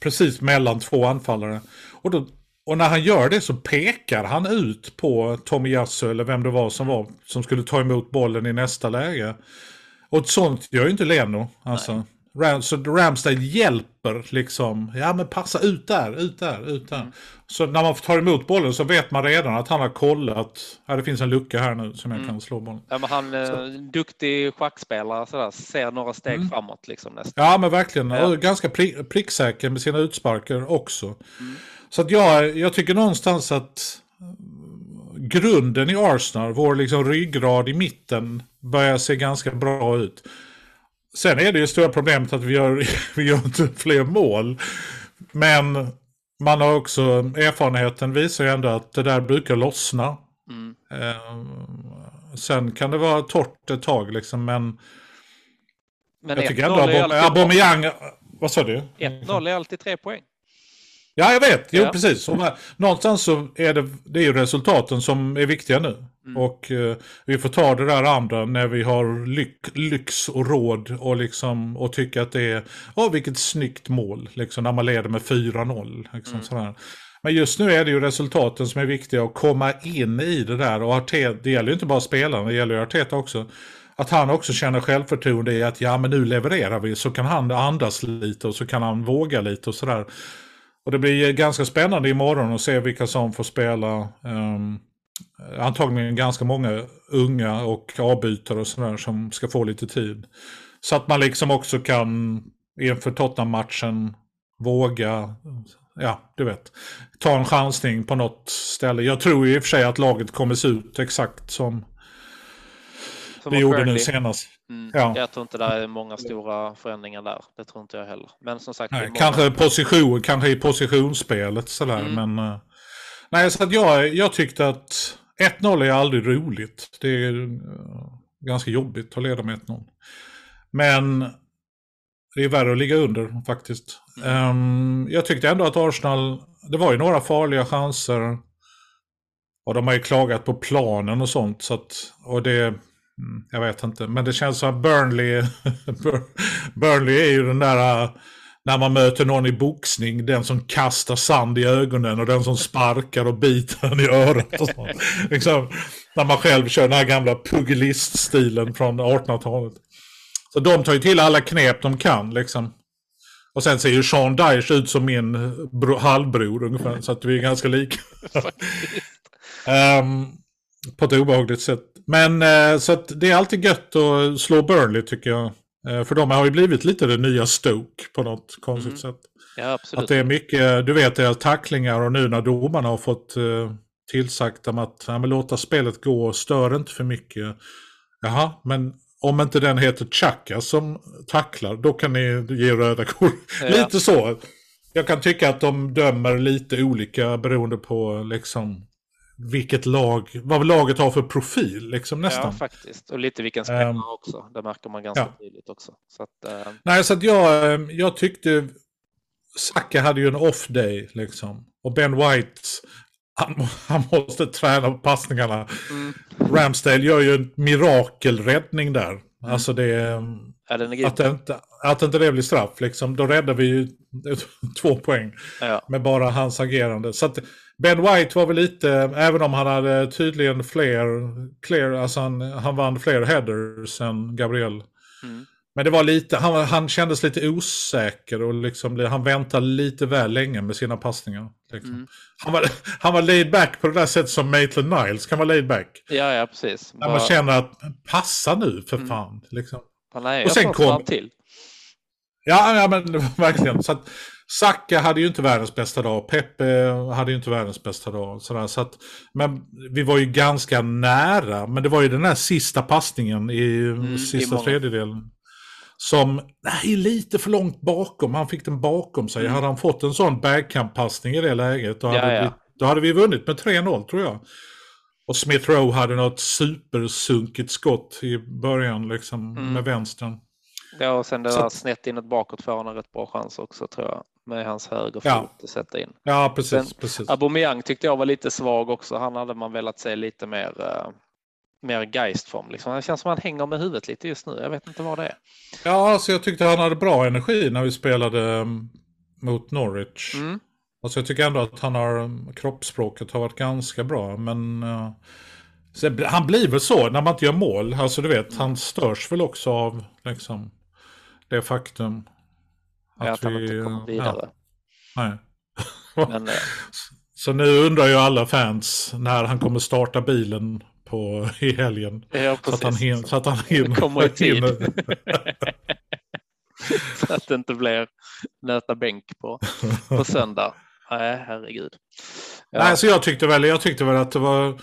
Precis mellan två anfallare. Och, då, och när han gör det så pekar han ut på Tommy Yasu eller vem det var som var som skulle ta emot bollen i nästa läge. Och ett sånt gör ju inte Leno. Alltså. Ram, så Ramsdale hjälper liksom. Ja men passa ut där, ut där, ut där. Så när man tar emot bollen så vet man redan att han har kollat. Ja det finns en lucka här nu som jag kan slå bollen. Ja, men han är duktig schackspelare sådär, ser några steg Mm. framåt liksom nästan. Ja men verkligen. Ja. Ganska pri- pricksäker med sina utsparkar också. Så att jag, jag tycker någonstans att eh, grunden i Arsenal, vår liksom ryggrad i mitten, börjar se ganska bra ut. Sen är det ju stora problemet att vi gör, [laughs] vi gör inte fler mål. Men man har också, erfarenheten visar ju ändå att det där brukar lossna. Mm. Eh, sen kan det vara torrt ett tag liksom, men Men jag tycker 1-0 ändå Aubameyang... Vad sa du? 1-0 är alltid tre poäng. Ja, jag vet. Jo, Ja. precis. Och, någonstans så är det, det är ju resultaten som är viktiga nu. Mm. Och eh, vi får ta det där andra när vi har lyck, lyx och råd och, liksom, och tycka att det är, åh vilket snyggt mål, liksom, när man leder med 4-0. Liksom, Mm. sådär. Men just nu är det ju resultaten som är viktiga att komma in i det där. Och Arteta, det gäller ju inte bara spelarna, det gäller ju Arteta också. Att han också känner självförtroende i att ja men nu levererar vi så kan han andas lite och så kan han våga lite och sådär. Och det blir ganska spännande imorgon att se vilka som får spela. Um, antagligen ganska många unga och avbytare och sådär som ska få lite tid. Så att man liksom också kan inför Tottenham-matchen våga, ja du vet, ta en chansning på något ställe. Jag tror i och för sig att laget kommer se ut exakt som Som vi mot gjorde nu senast. Mm. Ja. Jag tror inte det är många stora förändringar där. Det tror inte jag heller. Men som sagt. Nej, imorgon- kanske, position, kanske i positionsspelet sådär. Mm. Men, eh, nej, så att jag, jag tyckte att 1-0 är aldrig roligt. Det är eh, ganska jobbigt att leda med 1-0. Men det är värre att ligga under faktiskt. Ehm, jag tyckte ändå att Arsenal, det var ju några farliga chanser. Och de har ju klagat på planen och sånt. Så att, och det, mm, jag vet inte. Men det känns som att Burnley, [laughs] Burnley är ju den där, äh, när man möter någon i boxning, den som kastar sand i ögonen och den som sparkar och biter den i örat. Och sånt. [laughs] liksom, när man själv kör den här gamla pugiliststilen från 1800-talet. Så de tar ju till alla knep de kan liksom. Och sen ser ju Sean Dyche ut som min bro, halvbror ungefär. Så att vi är ganska lika. [laughs] Ehm, på ett obehagligt sätt. Men eh, så att det är alltid gött att slå Burnley tycker jag. Eh, för de har ju blivit lite det nya Stoke på något konstigt Mm. sätt. Ja, absolut. Att det är mycket, du vet deras tacklingar och nu när domarna har fått eh, tillsagt dem att ja, men låta spelet gå, stör inte för mycket. Jaha, men om inte den heter Chaka som tacklar, då kan ni ge röda kort. Ja. Lite så. Jag kan tycka att de dömer lite olika beroende på liksom vilket lag, vad laget har för profil liksom Ja, nästan. faktiskt. Och lite vilken spelare Ehm, också. Det märker man ganska ja. tydligt också. Så att, eh, Nej, så att jag, eh, jag tyckte Saka hade ju en off day liksom. Och Ben White, han, han måste träna på passningarna. mm, Ramsdale gör ju en mirakelräddning där. Alltså det ja, den är. Att, det inte, att inte det blir straff liksom. Då räddar vi ju [laughs] två poäng Ja. med bara hans agerande. Så att Ben White var väl lite, även om han hade tydligen fler, clear, alltså han, han vann fler headers än Gabriel. Mm. Men det var lite, han, han kändes lite osäker och liksom, han väntade lite väl länge med sina passningar. Liksom. Mm. Han, var, han var laid back på det där sättet som Maitland Niles kan vara laid back. ja, ja, precis. När man Bara- känner att passa nu för Mm. fan. Liksom. Ja, nej, och sen kom... till. Ja, ja men [laughs] verkligen. Så att, Saka hade ju inte världens bästa dag. Pepe hade ju inte världens bästa dag. Sådär, så att, men vi var ju ganska nära. Men det var ju den här sista passningen i Mm, sista i tredjedelen. Som nej, lite för långt bakom. Han fick den bakom sig. Mm. Hade han fått en sån backcamp-passning i det läget då, Ja, hade, ja. Vi, då hade vi vunnit med 3-0 tror jag. Och Smith Rowe hade något supersunkigt skott i början liksom Mm. med vänstern. Ja, och sen det Så där snett inåt bakåt får han en rätt bra chans också tror jag. Med hans högerfot Ja. att sätta in. Ja, precis. Sen- precis. Aubameyang tyckte jag var lite svag också. Han hade man velat se lite mer, uh, mer geistform. Liksom. Det känns som han hänger med huvudet lite just nu. Jag vet inte vad det är. Ja, alltså jag tyckte han hade bra energi när vi spelade um, mot Norwich. Mm. Alltså jag tycker ändå att han har, um, kroppsspråket har varit ganska bra. Men uh, sen, han blir väl så när man inte gör mål. Alltså du vet, han störs väl också av liksom, det faktum Att, att han inte kommer vidare. nej. [laughs] Men, eh, [laughs] Så nu undrar ju alla fans när han kommer starta bilen på, i helgen. ja, Så att han hinner. Så att han hinner. Kommer i tid. [laughs] Så att det inte blir nöta bänk på, på söndag. Nej, herregud. Ja. Nej, så jag tyckte, väl, jag tyckte väl att det var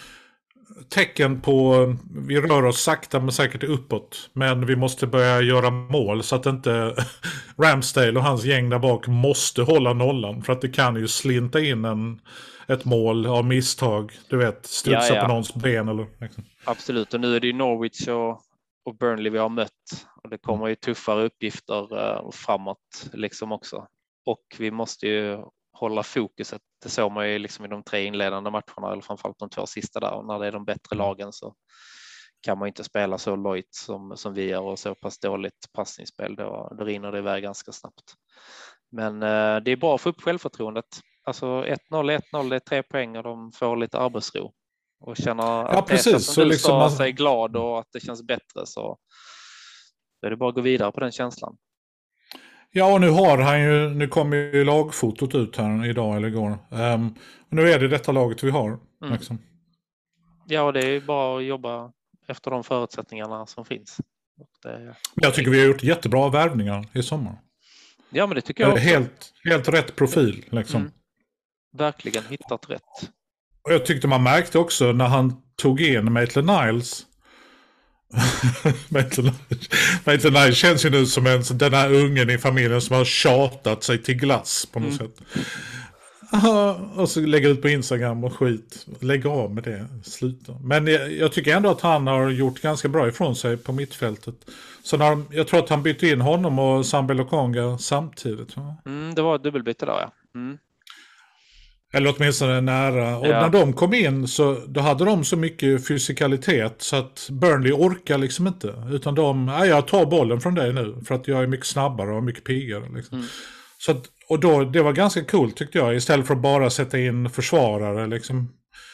tecken på, vi rör oss sakta men säkert uppåt. Men vi måste börja göra mål så att inte [laughs] Ramsdale och hans gäng där bak måste hålla nollan. För att det kan ju slinta in en, ett mål av misstag. Du vet, studsa Ja, ja. på någons ben eller liksom. Absolut, och nu är det ju Norwich och, och Burnley vi har mött. Och det kommer ju tuffare uppgifter eh, framåt liksom också. Och vi måste ju hålla fokuset. Det såg man ju liksom i de tre inledande matcherna, eller framförallt de två sista där. Och när det är de bättre lagen så kan man inte spela så lojt som, som vi gör och så pass dåligt passningsspel. Då, då rinner det iväg ganska snabbt. Men eh, det är bra att få upp självförtroendet. Alltså 1-0, 1-0, det är tre poäng och de får lite arbetsro och känner att precis. Peter Så som du liksom sa man- sig glad och att det känns bättre så då är det bara att gå vidare på den känslan. Ja, och nu har han ju, nu kommer ju lagfotot ut här idag eller igår. Ehm, och nu är det detta laget vi har. Mm. Liksom. Ja, och det är ju bara att jobba efter de förutsättningarna som finns. Det, Jag tycker vi har gjort jättebra värvningar i sommar. ja, men det tycker jag också. Helt, helt rätt profil liksom. Mm. Verkligen hittat rätt. Och jag tyckte man märkte också när han tog in Maitland Niles. [laughs] Maitland känns ju nu som en, den här ungen i familjen som har tjatat sig till glass på något sätt. Aha, och så lägger ut på Instagram och skit. Lägg av med det. Sluta. Men jag, jag tycker ändå att han har gjort ganska bra ifrån sig på mittfältet. Så när, de- jag tror att han bytte in honom och Sambe Lokonga samtidigt. Mm, det var ett dubbelbyte där ja. Mm. Eller åtminstone nära. Och Ja. när de kom in så då hade de så mycket fysikalitet så att Burnley orkar liksom inte. Utan de, nej jag tar bollen från dig nu för att jag är mycket snabbare och mycket piggare. Liksom. Mm. Så att, och då, det var ganska coolt tyckte jag. Istället för att bara sätta in försvarare liksom.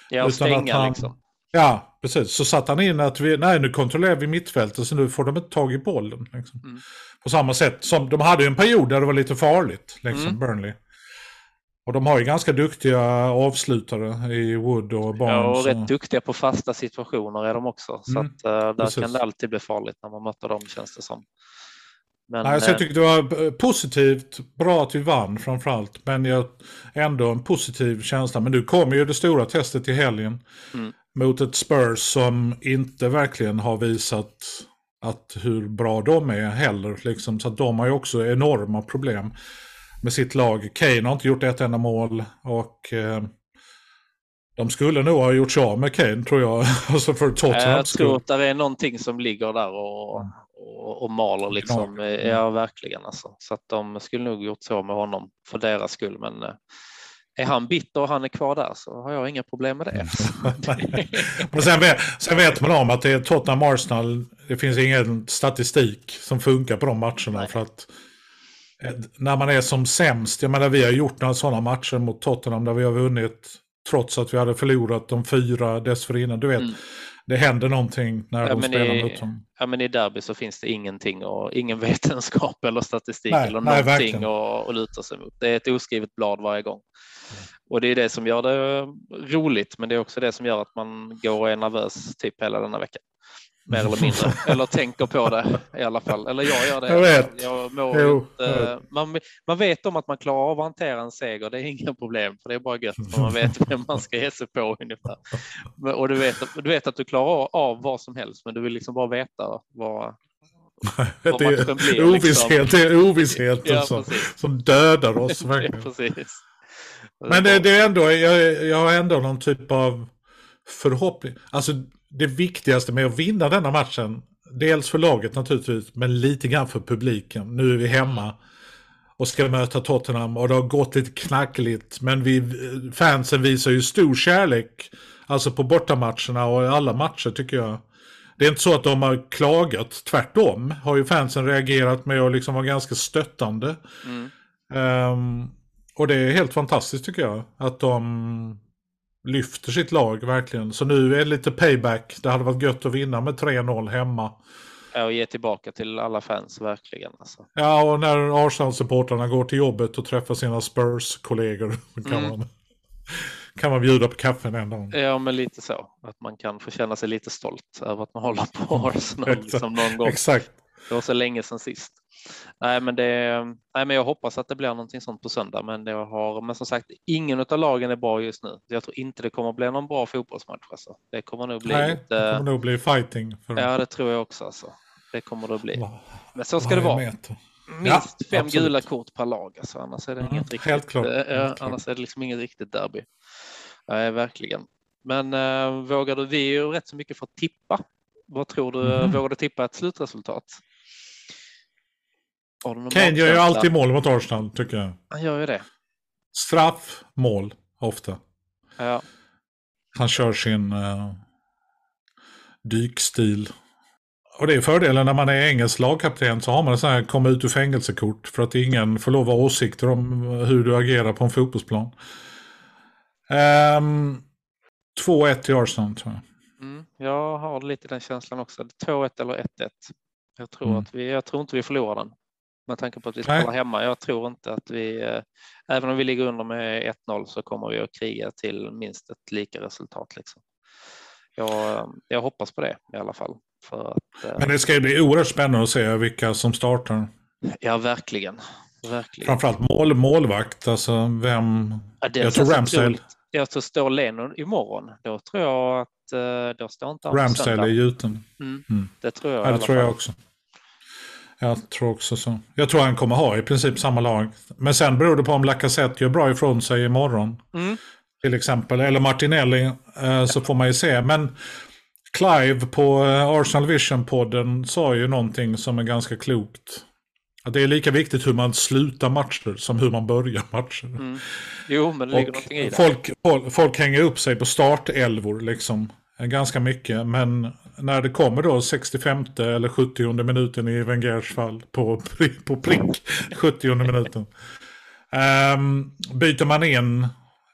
Ja, och Utan att stänga han- liksom. Ja, precis. Så satte han in att vi, nej nu kontrollerar vi mittfältet så nu får de inte tag i bollen. Liksom. Mm. På samma sätt som de hade ju en period där det var lite farligt, liksom, Mm. Burnley. Och de har ju ganska duktiga avslutare i Wood och Barnes. Ja, och rätt duktiga på fasta situationer är de också. Så Mm, att, eh, där precis. kan det alltid bli farligt när man möter dem känns det som. Men, Nej, så jag eh, tyckte det var eh, positivt, bra att vi vann framförallt. Men jag, ändå en positiv känsla. Men nu kommer ju det stora testet i helgen. Mm. Mot ett Spurs som inte verkligen har visat att hur bra de är heller. Liksom. Så de har ju också enorma problem med sitt lag. Kane har inte gjort ett enda mål. Och eh, de skulle nog ha gjort sig av med Kane tror jag. [laughs] alltså för jag Tottenhams tror att det är någonting som ligger där och, och, och maler liksom. Gnager. Ja, verkligen alltså. Så att de skulle nog gjort så med honom för deras skull. Men eh, är han bitter och han är kvar där så har jag inga problem med det. [laughs] Men sen vet, sen vet man om att det är Tottenham Arsenal. Det finns ingen statistik som funkar på de matcherna. Nej. För att när man är som sämst. Jag menar vi har gjort några sådana matcher mot Tottenham där vi har vunnit. Trots att vi hade förlorat de fyra dessförinnan. Du vet, Mm. det händer någonting när Ja, de spelar mot dem. Ja, men i derby så finns det ingenting och ingen [laughs] vetenskap eller statistik Nej, eller nej, någonting att, luta sig mot. Det är ett oskrivet blad varje gång. Och det är det som gör det roligt, men det är också det som gör att man går och är nervös typ hela denna vecka. Mer eller mindre. [laughs] eller tänker på det i alla fall. Eller jag gör det. Jag vet. Jag mår Jo, inte, jag vet. man, man vet om att man klarar av att hantera en seger. Det är inga problem, för det är bara gött. För man vet vem man ska ge sig på ungefär. Och du vet, du vet att du klarar av vad som helst, men du vill liksom bara veta vad, Det är blir, ovisshet, det är ovissheten Ja, som, som dödar oss. [laughs] Ja. Men det, det är ändå, jag, jag har ändå någon typ av förhoppning. Alltså det viktigaste med att vinna denna matchen, dels för laget naturligtvis, men lite grann för publiken. Nu är vi hemma och ska möta Tottenham och det har gått lite knackligt. Men vi, fansen visar ju stor kärlek, alltså på bortamatcherna och i alla matcher tycker jag. Det är inte så att de har klagat, tvärtom har ju fansen reagerat med att liksom vara ganska stöttande. Mm. Ehm, och det är helt fantastiskt tycker jag. Att de lyfter sitt lag verkligen. Så nu är det lite payback. Det hade varit gött att vinna med 3-0 hemma. Ja, och ge tillbaka till alla fans, verkligen. Alltså. Ja, och när Arsenal-supportrarna går till jobbet och träffar sina Spurs-kollegor [laughs] kan, Mm. man, kan man bjuda på kaffe en dag. Ja, men lite så. Att man kan få känna sig lite stolt över att man håller på [laughs] Arsenal Exakt. liksom någon gång. Exakt. Det var så länge sedan sist. Nej, men, det, nej, men jag hoppas att det blir någonting sånt på söndag. Men, det har, men som sagt, ingen av lagen är bra just nu. Jag tror inte det kommer bli någon bra fotbollsmatch. Alltså. Det kommer nog bli Nej, det lite... kommer nog bli fighting. För Ja, det tror jag också. Alltså. Det kommer det att bli. Men så ska det vara. meter. Minst fem absolut. gula kort per lag. Alltså, annars är det Mm, inget riktigt. helt klart, eh, helt ja, klart. annars är det liksom inget riktigt derby. Nej, verkligen. Men äh, vågar du? Vi är ju rätt så mycket för att tippa. Vad tror du? Mhm. Vågar du tippa ett slutresultat? Kane gör ju alltid mål mot Arsenal tycker jag. Han gör ju det. Straff, mål, ofta. Ja, Han kör sin uh, dykstil. Och det är fördelen när man är engelsk lagkapten så har man en sån här komma ut ur fängelsekort för att ingen får lov att ha åsikter om hur du agerar på en fotbollsplan. Um, 2-1 till Arsenal tror jag. mm, jag har lite den känslan också. 2-1 eller 1-1. Jag tror, Mm. att vi, jag tror inte vi förlorar den. Med tanke på att vi Nej. spelar hemma. Jag tror inte att vi, eh, även om vi ligger under med 1-0 så kommer vi att kriga till minst ett lika resultat. Liksom. Jag, jag hoppas på det i alla fall. Att, eh, Men det ska ju bli oerhört spännande att se vilka som startar. ja, verkligen. verkligen. Framförallt mål, målvakt, alltså vem... Ja, jag tror Ramsdale. Jag tror står Lennon imorgon, då tror jag att eh, då står inte Ramsdale är gjuten. Mm, Mm. Det tror jag Ja, det tror jag också. Jag tror också så. Jag tror han kommer ha i princip samma lag. Men sen beror det på om Lacazette gör bra ifrån sig imorgon. Mm. Till exempel. Eller Martinelli. Eh, så får man ju se. Men Clive på eh, Arsenal Vision-podden sa ju någonting som är ganska klokt. Att det är lika viktigt hur man slutar matcher som hur man börjar matcher. Mm. Jo, men det ligger Och någonting i det. folk, folk, folk hänger upp sig på startelvor liksom. eh, Ganska mycket. Men när det kommer då 65 eller 70 minuten i Wengers fall på, [laughs] på prick 70 minuten. Um, byter man in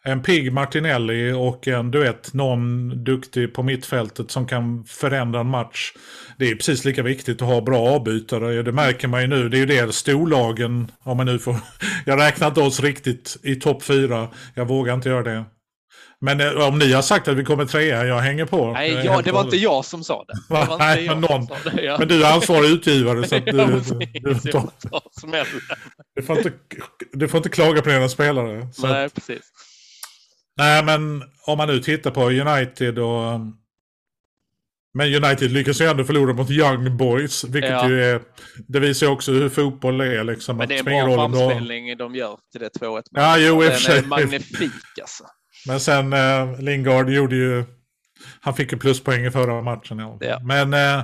en pigg Martinelli och en, du vet, någon duktig på mittfältet som kan förändra en match. Det är precis lika viktigt att ha bra avbytare. Det märker man ju nu. Det är ju det storlagen, om man nu får... [laughs] Jag räknar inte oss riktigt i topp fyra. Jag vågar inte göra det. Men eh, om ni har sagt att vi kommer trea, jag hänger på. Nej, Jag är ja, helt det var inte jag som sa det. det var [laughs] Nej, jag men någon- det, ja. Men du är ansvarig utgivare så att [laughs] du, du, du, Jag tar, du, får inte, du får inte klaga på dina spelare. Nej, att, precis. nej, men om man nu tittar på United och... Men United lyckas ju ändå förlora mot Young Boys, vilket Ja. ju är... Det visar ju också hur fotboll är liksom. Men det är en bra framspelning de gör till det 2-1. Ja, jo, i och för Den är sig. magnifik alltså. Men sen eh, Lingard gjorde ju... Han fick ju pluspoäng i förra matchen. Ja. Ja. Men eh,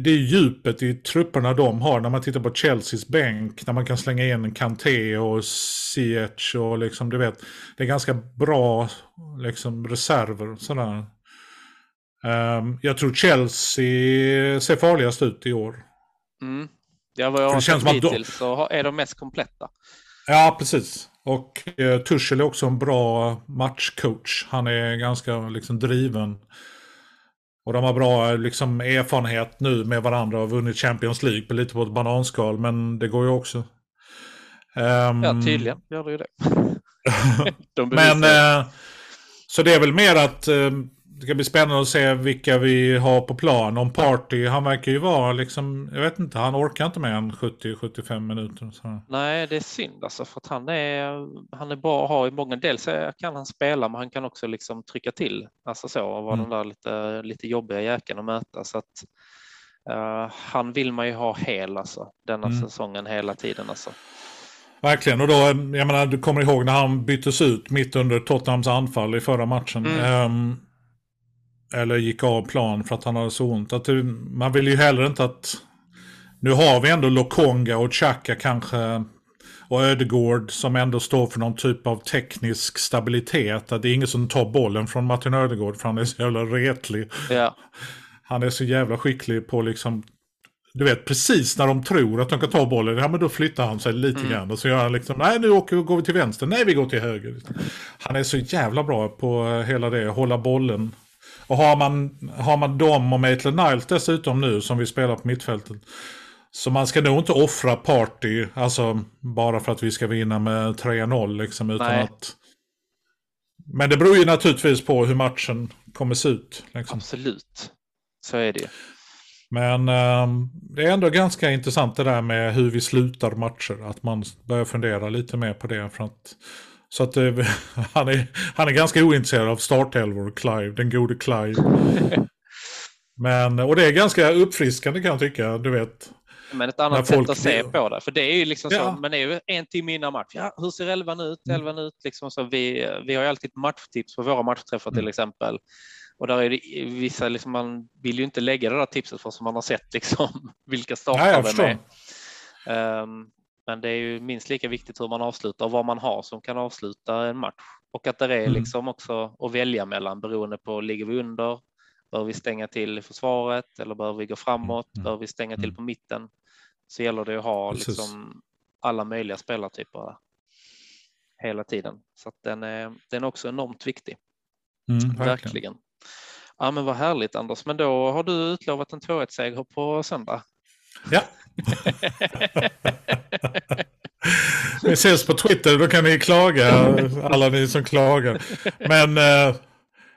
det är djupet i trupperna de har. När man tittar på Chelseas bänk. När man kan slänga in Kanté och Ziyech och liksom du vet. Det är ganska bra liksom, reserver. Sådär. Ehm, jag tror Chelsea ser farligast ut i år. Mm. Ja, vad jag har sett de- hittills så är de mest kompletta. Ja, precis. Och eh, Tuchel är också en bra matchcoach. Han är ganska liksom driven. Och de har bra liksom, erfarenhet nu med varandra och har vunnit Champions League på lite på ett bananskal. Men det går ju också. Ehm, Ja, tydligen gör det ju det. [laughs] de Men eh, så det är väl mer att eh, det ska bli spännande att se vilka vi har på plan. Om Party, han verkar ju vara liksom, jag vet inte, han orkar inte mer än 70-75 minuter. Så. Nej, det är synd alltså för att han är, han är bra att ha i många del så kan han spela, men han kan också liksom trycka till. Alltså så, och vara mm. den där lite, lite jobbiga jäkeln att möta. Så att, uh, han vill man ju ha hel alltså, denna mm. säsongen hela tiden alltså. Verkligen, och då, jag menar, du kommer ihåg när han byttes ut mitt under Tottenhams anfall i förra matchen. Mm. Um, eller gick av plan för att han hade så ont. Att det, man vill ju heller inte att... Nu har vi ändå Lokonga och Chaka kanske och Ödegård som ändå står för någon typ av teknisk stabilitet. Att det är ingen som tar bollen från Martin Ödegård för han är så jävla retlig. Ja. Han är så jävla skicklig på liksom du vet, precis när de tror att de kan ta bollen, ja men då flyttar han sig lite mm. grann. Och så gör han liksom, nej nu åker, går vi till vänster, nej vi går till höger. Han är så jävla bra på eh, hela det, hålla bollen. Och har man, har man dem och Maitland Niles dessutom nu som vi spelar på mittfältet. Så man ska nog inte offra party, alltså bara för att vi ska vinna med 3-0 liksom. Utan nej. att... Men det beror ju naturligtvis på hur matchen kommer se ut. Liksom. Absolut, så är det ju. Men eh, det är ändå ganska intressant det där med hur vi slutar matcher. Att man börjar fundera lite mer på det. För att, så att eh, [laughs] han, är, han är ganska ointresserad av startelvor, Clive, den gode Clive. [laughs] Men, och det är ganska uppfriskande kan jag tycka, du vet. Men ett annat sätt att se på det, för det är ju liksom ja. så, men det är ju en timme innan match. Ja, hur ser elvan ut? Elvan ut liksom så vi, vi har ju alltid matchtips på våra matchträffar till mm. exempel. Och där är det vissa, liksom, man vill ju inte lägga det där tipset för som man har sett liksom, [laughs] vilka startar det med. Um, men det är ju minst lika viktigt hur man avslutar och vad man har som kan avsluta en match. Och att det är mm. liksom också att välja mellan beroende på, ligger vi under? Bör vi stänga till i försvaret eller bör vi gå framåt? Mm. Bör vi stänga till mm. på mitten? Så gäller det att ha liksom alla möjliga spelartyper hela tiden. Så att den är, den är också enormt viktig. Mm, verkligen. verkligen. Ja, men vad härligt Anders. Men då har du utlovat en 2-1-seger på söndag. Ja. [laughs] Vi ses på Twitter, då kan ni klaga, alla ni som klagar. Men eh,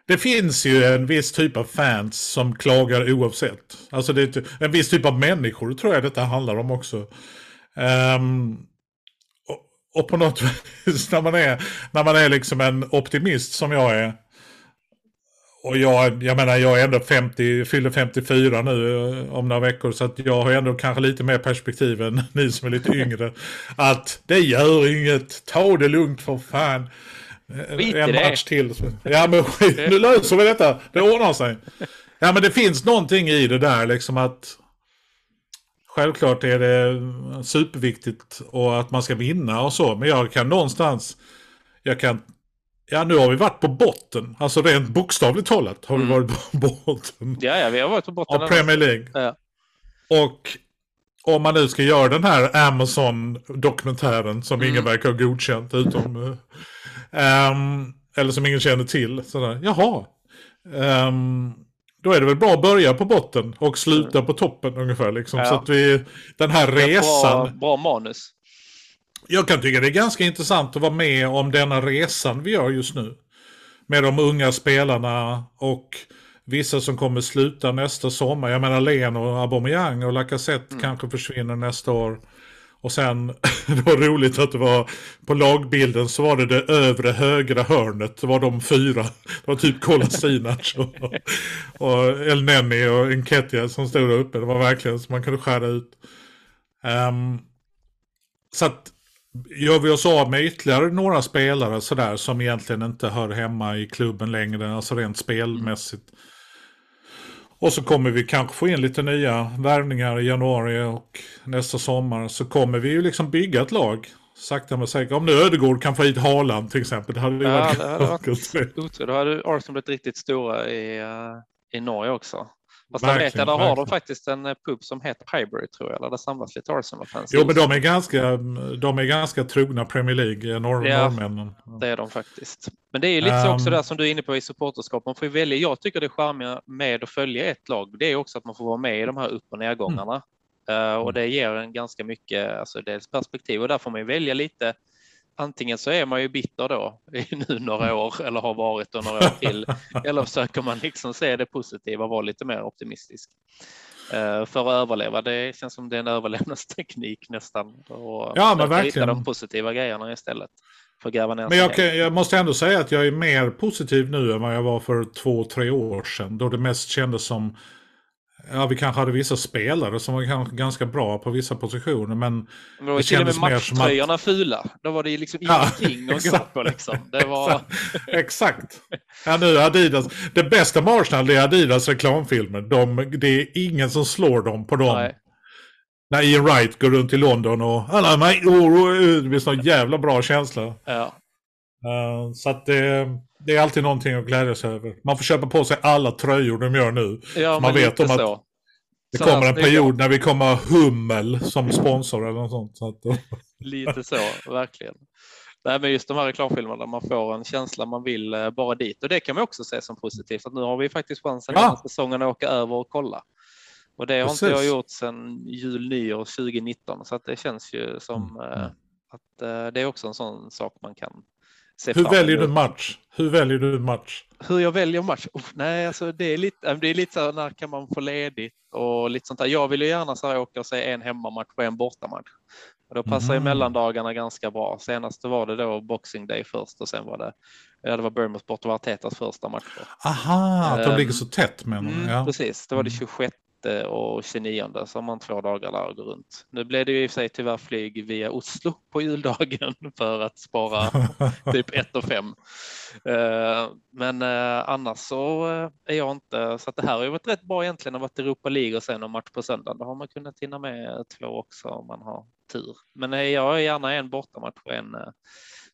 det finns ju en viss typ av fans som klagar oavsett. Alltså det är en viss typ av människor tror jag detta handlar om också. Um, och, och, på något [laughs] vis när man är, när man är liksom en optimist som jag är och jag, jag menar, jag är ändå 50, fyller 54 nu eh, om några veckor. Så att jag har ändå kanske lite mer perspektiv än [laughs] ni som är lite yngre. Att det gör inget, ta det lugnt för fan. Eh, skit en match det. till. Ja men [laughs] nu löser vi detta, det ordnar sig. Ja men det finns någonting i det där liksom att Självklart är det superviktigt och att man ska vinna och så. Men jag kan någonstans Jag kan Ja, nu har vi varit på botten. Alltså rent bokstavligt talat har vi mm. varit på [laughs] botten. Ja, ja, vi har varit på botten. Av Premier League. Ja. Och om man nu ska göra den här Amazon-dokumentären som mm. ingen verkar ha godkänt utom... um, [laughs] eller som ingen känner till. Sådär. Jaha. Um, då är det väl bra att börja på botten och sluta mm. på toppen ungefär. Liksom, ja. Så att vi, den här resan... Bra, bra manus jag kan tycka det är ganska intressant att vara med om denna resan vi gör just nu. Med de unga spelarna och vissa som kommer sluta nästa sommar. Jag menar Len och Aubameyang och Lacazette mm. kanske försvinner nästa år. Och sen, [laughs] det var roligt att det var på lagbilden så var det det övre högra hörnet. Det var de fyra. Det var typ Kolasinac [laughs] och, och El Neni och Enketia som stod där uppe. Det var verkligen så man kunde skära ut. Um, så att gör vi oss av med ytterligare några spelare sådär som egentligen inte hör hemma i klubben längre, alltså rent spelmässigt. Och så kommer vi kanske få in lite nya värvningar i januari och nästa sommar så kommer vi ju liksom bygga ett lag. Sakta men säkert. Om nu Ödegård kan få hit Haaland till exempel. Det hade ju ja, varit det hade [laughs] varit Då hade Arsenal blivit riktigt stora i, uh, i Norge också. Fast där vet jag, där har de faktiskt en eh, pub som heter Highbury tror jag, där det samlas lite Arsenal-fans. Jo, men de är, ganska, de är ganska trogna Premier League, norr, ja, norrmännen. det är de faktiskt. Men det är lite um, också där som du är inne på i supporterskap. Man får ju välja. Jag tycker det charmiga med att följa ett lag, det är också att man får vara med i de här upp och nedgångarna. Mm. Uh, och det ger en ganska mycket, alltså dels perspektiv och där får man ju välja lite antingen så är man ju bitter då [laughs] i nu några år eller har varit då några år till. [laughs] eller försöker man liksom se det positiva och vara lite mer optimistisk. Eh, för att överleva. Det känns som det är en överlevnadsteknik nästan. Och Ja, men verkligen. Hitta de positiva grejerna istället. För att gräva ner Men jag, kan- jag måste ändå säga att jag är mer positiv nu än vad jag var för två, tre år sedan. Då det mest kändes som... Ja, vi kanske hade vissa spelare som var kanske ganska bra på vissa positioner, men... Men det var det till och med som att- matchtröjorna fula. Då var det liksom Ja, ingenting att gå på liksom. Det var... Exakt. Ja, nu Adidas. Det bästa med Arsenal är Adidas reklamfilmer. De, det är ingen som slår dem på dem. Nej. När Ian Wright går runt i London och alla mig, oh, oh, det blir sån jävla bra känsla. Ja. Eh, så att det, det är alltid någonting att glädja sig över. Man får köpa på sig alla tröjor de gör nu. Ja, man vet om att så. Det Så kommer en period när vi kommer ha Hummel som sponsor eller något sånt. Så att, [laughs] Lite så, verkligen. Nej, men just de här reklamfilmerna man får en känsla man vill eh, bara dit. Och det kan man också se som positivt. Att nu har vi faktiskt chansen Ja. här säsongen att åka över och kolla. Och det har inte Precis. jag gjort sedan jul, nyår 2019. Så att det känns ju som Mm, eh, att eh, det är också en sån sak man kan se hur väljer du match? Hur väljer du match? Hur jag väljer match? Uff, nej, alltså det är lite, äh, det är lite så här, när kan man få ledigt och lite sånt där. Jag vill ju gärna så här åka och se en hemmamatch och en bortamatch. Och då passar ju Mhm. mellandagarna ganska bra. Senast var det då Boxing Day först och sen var det, ja, det var Bournemouth bort och Artetas första match. Aha, att de Ehm, ligger så tätt du? Mm, Ja. Precis, det var det Mm. 26 och 29 så har man två dagar där och går runt. Nu blev det ju i och för sig tyvärr flyg via Oslo på juldagen [laughs] för att spara [laughs] typ 1 och 5. Men eh, annars så eh, är jag inte, så att det här har ju varit rätt bra egentligen att vara Europa League och sen en match på söndag. Då har man kunnat hinna med två också om man har tur. Men eh, jag är gärna en bortamatch och en, eh,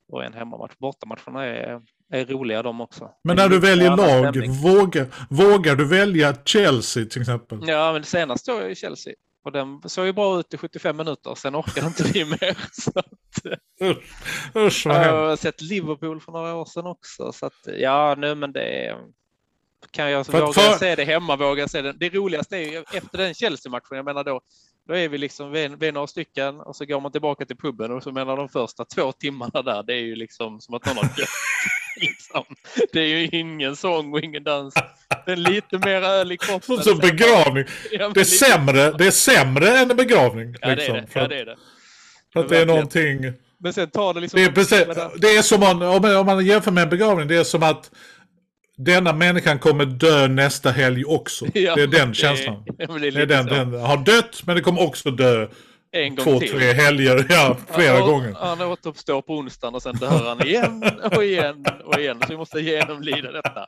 och en hemmamatch. Bortamatcherna är, är roliga de också. Men när du väljer lag, stämning. vågar, vågar du välja Chelsea till exempel? Ja, men senast såg jag ju Chelsea och den såg ju bra ut i 75 minuter. Sen orkade inte vi mer. [laughs] Så att, Usch, usch vad jag har sett Liverpool för några år sedan också. Så att, ja, nu men det är... Kan jag, För- våga för- se det hemma, våga se det. Det roligaste är ju efter den Chelsea-matchen, jag menar då, då är vi liksom, vi är, vi är några stycken och så går man tillbaka till puben och så menar de första två timmarna där, det är ju liksom som att någon har [laughs] dött. [laughs] liksom. Det är ju ingen sång och ingen dans. Det är lite mer öl i kroppen. Som, som begravning. Ja, Det är, sämre, det är sämre än en begravning. Ja, det liksom, är det. För, Ja, det är det. för att det är någonting... Men sen tar det liksom... Det är, precis, det är som om, om man- jämför med en begravning, det är som att denna människan kommer dö nästa helg också. Ja, det är den det- känslan. Det är Det är den, den har dött, men det kommer också dö En gång två, till. tre helger, ja, flera han, gånger. Han återuppstår på onsdagen och sen dör han igen och igen och igen. Så vi måste genomlida detta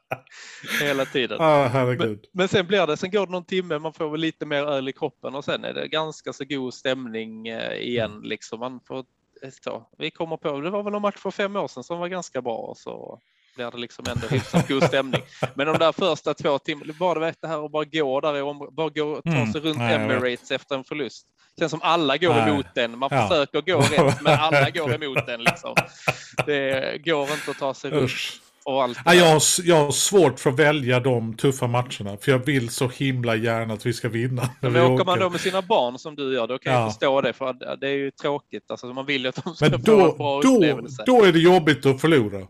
hela tiden. Ah, herregud. Men sen blir det, sen går det någon timme, man får väl lite mer öl i kroppen och sen är det ganska så god stämning eh, igen. Liksom. Man får, eh, så, vi kommer på, det var väl en match för fem år sedan som var ganska bra så blir det liksom ändå hyfsat god stämning. Men de där första två timmarna, bara vet det här att bara gå där om, bara gå och ta Mm. sig runt Nej. Emirates efter en förlust. Känns som alla går Nej. emot den. Man Ja. försöker gå rätt, [laughs] men alla går emot den. Liksom. Det går inte att ta sig runt Usch. och allt. det Ja, jag, har, jag har svårt för att välja de tuffa matcherna. För jag vill så himla gärna att vi ska vinna. Men vi åker man åker. då med sina barn som du gör, då kan Ja. jag förstå det. För det är ju tråkigt. Alltså, man vill ju att de ska Men få en då, bra då, upplevelse. då är det jobbigt att förlora.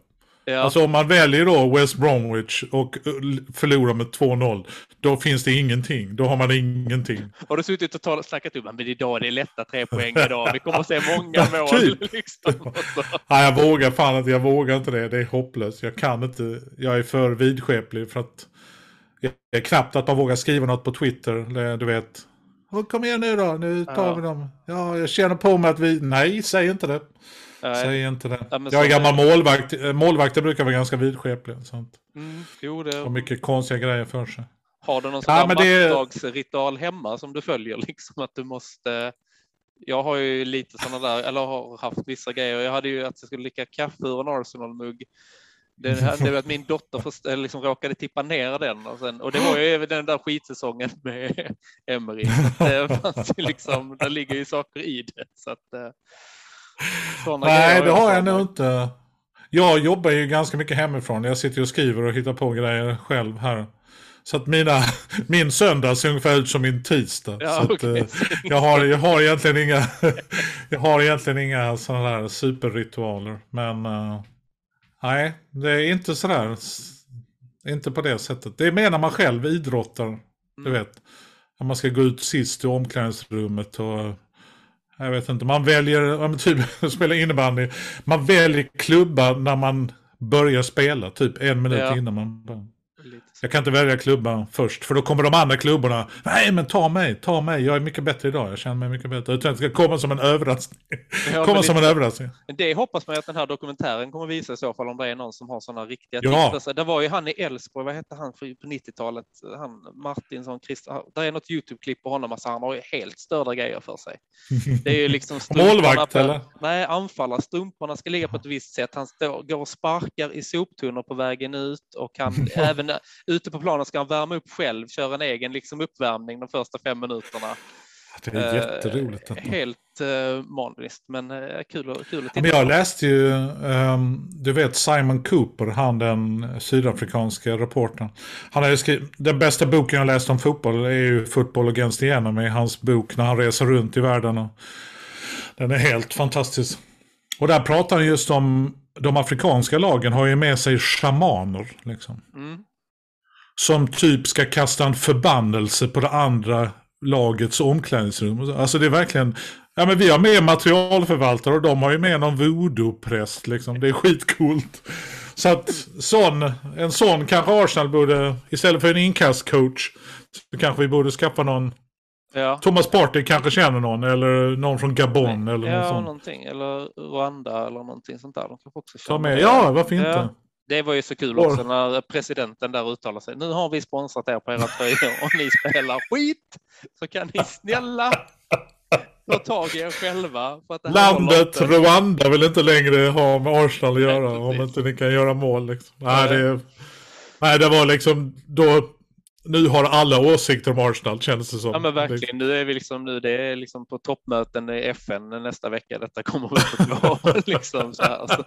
Ja. Alltså om man väljer då West Bromwich och uh, förlorar med 2-0. Då finns det ingenting. Då har man ingenting. Har du suttit och talat, snackat upp men idag är det lätta tre poäng idag. Vi kommer att se många [laughs] mål. Typ. [laughs] Liksom. Nej, jag vågar fan inte. Jag vågar inte det. Det är hopplöst. Jag kan inte. Jag är för vidskeplig för att... Det är knappt att man vågar skriva något på Twitter. Du vet. "Åh, Kom igen nu då. Nu tar Ja. vi dem. Ja, jag känner på mig att vi... Nej, säg inte det. Säg inte det. Ja, jag är gammal målvakt. Eh, Målvakter brukar vara ganska vidskepliga. Sånt. Mm, jo, det, mycket konstiga grejer för sig. har du någon sån Ja, det- matchdagsritual hemma som du följer? [laughs] Liksom att du måste... Jag har ju lite sådana där, eller har haft vissa grejer. Jag hade ju att jag skulle dricka kaffe ur en Arsenal-mugg. Det hände ju att min dotter först, liksom råkade tippa ner den och, sen, och det var ju den där skitsäsongen med [laughs] Emery. Det fanns ju liksom, det ligger ju saker i det. Så att, eh, såna Nej, det har jag nog inte. Jag jobbar ju ganska mycket hemifrån. Jag sitter och skriver och hittar på grejer själv här. Så att mina, [laughs] min söndag ser ungefär ut som min tisdag. Ja, så att, okej. eh, jag, har, jag har egentligen inga, [laughs] jag har egentligen inga sådana där superritualer. Men eh, nej, det är inte sådär. Inte på det sättet. Det är mer när man själv idrottar. Du vet. När man ska gå ut sist i omklädningsrummet och jag vet inte, man väljer, typ [laughs] spela innebandy. Man väljer klubba när man börjar spela, typ en minut Ja. innan man börjar. Jag kan inte välja klubba först, för då kommer de andra klubborna. Nej, men ta mig, ta mig, jag är mycket bättre idag, jag känner mig mycket bättre. Utan det ska komma som en överraskning. [laughs] Ja, komma som en lite- överraskning. Det hoppas man ju att den här dokumentären kommer visa i så fall om det är någon som har sådana riktiga Ja. tips. Det var ju han i Elfsborg, vad hette han på 90-talet? Han Martinsson, Christ, det är något YouTube-klipp på honom, alltså han har ju helt störda grejer för sig. [laughs] Det är ju liksom Målvakt, på, eller? Nej, anfallare. Strumporna ska ligga på ett visst sätt. Han står, går och sparkar i soptunnor på vägen ut och han [laughs] även ute på planen ska han värma upp själv, köra en egen liksom uppvärmning de första fem minuterna. Det är Eh, jätteroligt. Detta. Helt uh, maniskt, men uh, kul, att- kul att titta Men jag läste ju, ehm, du vet Simon Cooper, han den sydafrikanska reportern. Han har skrivit, den bästa boken jag läst om fotboll är ju Football Against the Enemy, hans bok när han reser runt i världen. Och den är helt fantastisk. Och där pratar han just om, de afrikanska lagen har ju med sig shamaner. Liksom, Mm. Som typ ska kasta en förbannelse på det andra lagets omklädningsrum. Alltså det är verkligen, ja men vi har med materialförvaltare och de har ju med någon voodoo-präst liksom. Det är skitcoolt. Så att sån, en sån kanske Arsenal borde, istället för en inkastcoach, så kanske vi borde skaffa någon, Ja. Thomas Partey kanske känner någon, eller någon från Gabon eller något ja, sånt. någonting. Eller Rwanda eller någonting sånt där. De kanske också Ta känner med, det. ja varför inte? Ja. Det var ju så kul också när presidenten där uttalar sig. Nu har vi sponsrat er på era tröjor och ni spelar skit. Så kan ni snälla ta tag i er själva. Landet. Rwanda vill inte längre ha med Arsenal att göra Nej, om inte ni kan göra mål. Liksom. Nej. det, nej, det var liksom då... Nu har alla åsikter om Arsenal känns det som. Ja men verkligen. Nu är vi liksom nu. Det är liksom på toppmöten i FN nästa vecka. Detta kommer upp [laughs] att gå. liksom så här. Så,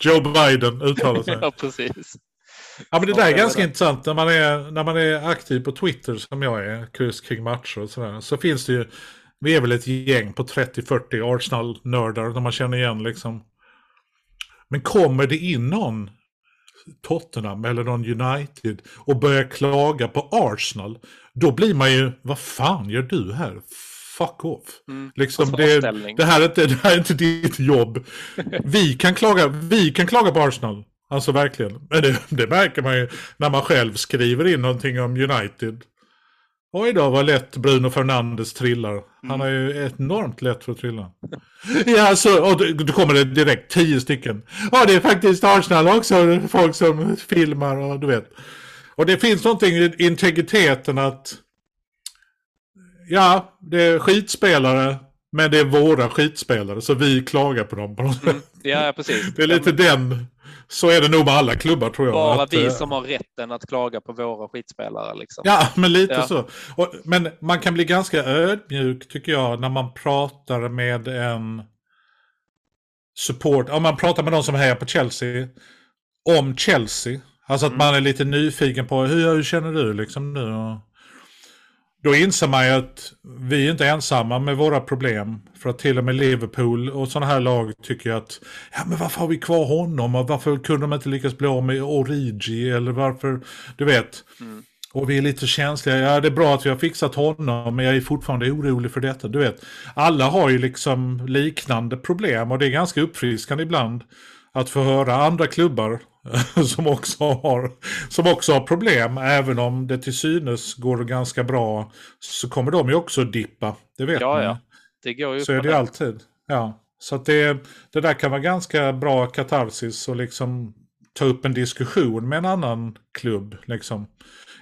[laughs] Joe Biden uttalar sig. [laughs] ja precis. Ja men det där är ganska intressant när man, är, när man är aktiv på Twitter som jag är, kurs kring matcher och sådär. Så finns det ju, vi är väl ett gäng på 30-40 Arsenal-nördar som man känner igen liksom. Men kommer det in någon Tottenham eller någon United och börjar klaga på Arsenal, då blir man ju, vad fan gör du här? Fuck off. Mm. Liksom det, Försvarsställning. det, här är inte, [laughs] det här är inte ditt jobb. Vi kan klaga, vi kan klaga på Arsenal. Alltså verkligen. Men det, det märker man ju när man själv skriver in någonting om United. Oj då vad lätt Bruno Fernandes trillar. Han har ju enormt lätt för att trilla. [laughs] Ja, så, och då, kommer det direkt tio stycken. Ja, det är faktiskt Arsenal också, folk som filmar och du vet. Och det finns någonting i integriteten att Ja, det är skitspelare, men det är våra skitspelare, så vi klagar på dem på något Mm. sätt. Ja precis. Det är lite den, så är det nog med alla klubbar tror jag. Bara att, vi eh, som har rätten att klaga på våra skitspelare. Liksom. Ja, men lite Ja. så. Och, men man kan bli ganska ödmjuk tycker jag när man pratar med en support, om man pratar med någon som hejar på Chelsea, om Chelsea. Alltså att Mm. man är lite nyfiken på hur, hur känner du liksom nu? Då inser man ju att vi är inte ensamma med våra problem. För att till och med Liverpool och sådana här lag tycker att ja men varför har vi kvar honom och varför kunde de inte lyckas bli av med Origi eller varför, du vet. Mm. Och vi är lite känsliga. Ja, det är bra att vi har fixat honom, men jag är fortfarande orolig för detta. Du vet, alla har ju liksom liknande problem och det är ganska uppfriskande ibland att få höra andra klubbar [laughs] som också har, som också har problem. Även om det till synes går ganska bra så kommer de ju också dippa. Det vet Ja, man. ja. Det går ju Så är det ju alltid. Ja. Så det, det där kan vara ganska bra katarsis och liksom ta upp en diskussion med en annan klubb. Liksom.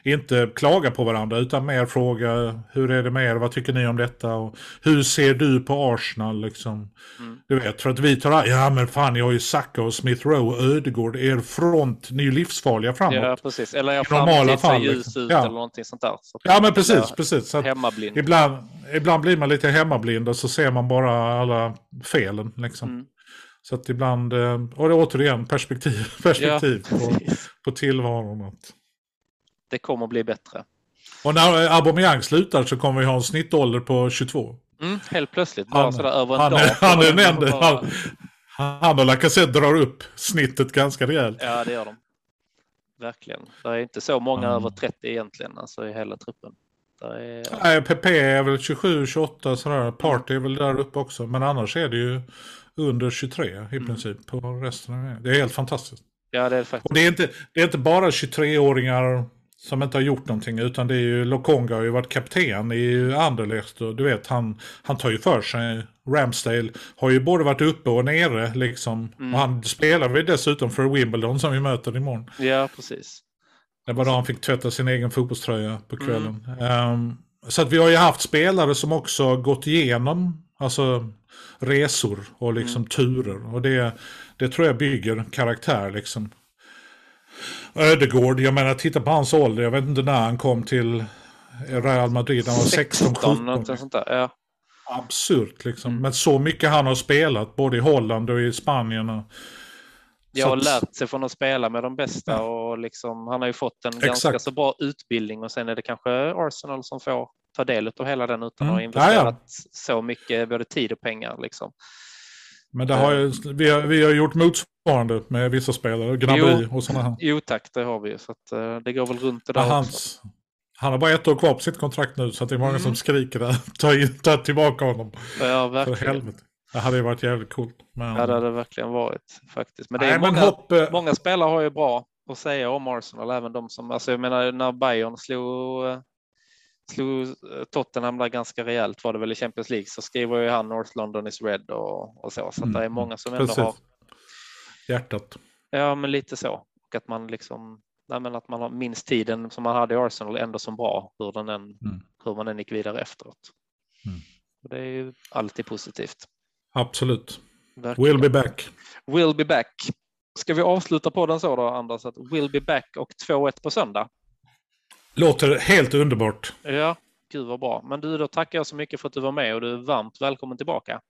Inte klaga på varandra utan mer fråga hur är det med er, vad tycker ni om detta och hur ser du på Arsenal liksom. Mm. Du vet, för att vi tar, ja men fan ni har ju Saka och Smith Rowe och Ödegård, er front, ni är ju livsfarliga framåt. Ja, Ja, precis. Eller jag framtid ser ljus liksom. ut Ja. eller någonting sånt där. Så men precis, Ja, precis. Så Hemmablind. Ibland, ibland blir man lite hemmablind och så ser man bara alla felen. Liksom. Mm. Så att ibland, eh, och det är återigen perspektiv, [laughs] perspektiv på, precis. på tillvaron. Att, det kommer bli bättre. Och när Aubameyang slutar så kommer vi ha en snittålder på 22. Mm, helt plötsligt, bara Han- sådär över en Han, dag. [laughs] han är Bara-. Han, han och Lacazette drar upp snittet ganska rejält. Ja, det gör de. Verkligen. Det är inte så många Mm. över 30 egentligen, alltså i hela truppen. Är, Nej, PP är väl 27, 28 sådär. Party är väl där uppe också. Men annars är det ju under 23 i Mm. princip på resten av det. Det är helt fantastiskt. ja, det är faktiskt. Och det är inte, det är inte bara 23-åringar som inte har gjort någonting. Utan det är ju Lokonga har ju varit kapten i Anderlecht. Och du vet, han, han tar ju för sig. Ramsdale har ju både varit uppe och nere liksom. Mm. Och han spelar vi dessutom för Wimbledon som vi möter imorgon. Ja, precis. Det var då han fick tvätta sin egen fotbollströja på Mm. kvällen. Ehm, så att vi har ju haft spelare som också gått igenom alltså, resor och liksom Mm. turer. Och det, det tror jag bygger karaktär liksom. Ödegård, jag menar titta på hans ålder. Jag vet inte när han kom till Real Madrid. Han var 16, 17. något sånt där. Ja. Absurt liksom. Mm. Men så mycket han har spelat både i Holland och i Spanien. Och, Jag har lärt sig från att spela med de bästa och liksom, han har ju fått en ganska Exakt. så bra utbildning och sen är det kanske Arsenal som får ta del av hela den utan Mm. att ha investerat Ja, så mycket både tid och pengar. Liksom. Men det har ju, vi, har, vi har gjort motsvarande med vissa spelare. Gnabry och sådana här. Jo tack, det har vi ju. Så att, eh, det går väl runt det där också. hans, han har bara ett år kvar på sitt kontrakt nu så att det är många Mm. som skriker där. [laughs] Ta, in, ta tillbaka honom. Ja, För verkligen. Det hade ju varit jävligt coolt. Men, Ja, det hade det verkligen varit faktiskt. Men det är Nej, många, hopp, eh, många spelare har ju bra att säga om Arsenal, även de som, alltså jag menar när Bayern slog, eh, slog eh, Tottenham där ganska rejält var det väl i Champions League så skriver ju han North London is red och, och så. Så Mm, det är många som ändå precis. har, hjärtat. ja men lite så. Och att man liksom, nej, men att man har minst tiden som man hade i Arsenal ändå som bra, hur, den än, Mm. hur man än gick vidare efteråt. Mm. Och det är ju alltid positivt. Absolut. Verkligen. We'll be back. Will be back. Ska vi avsluta på den så då, Anders? Att will be back och 2-1 på söndag. Låter helt underbart. Ja, gud vad bra. Men du, då tackar jag så mycket för att du var med och du är varmt välkommen tillbaka.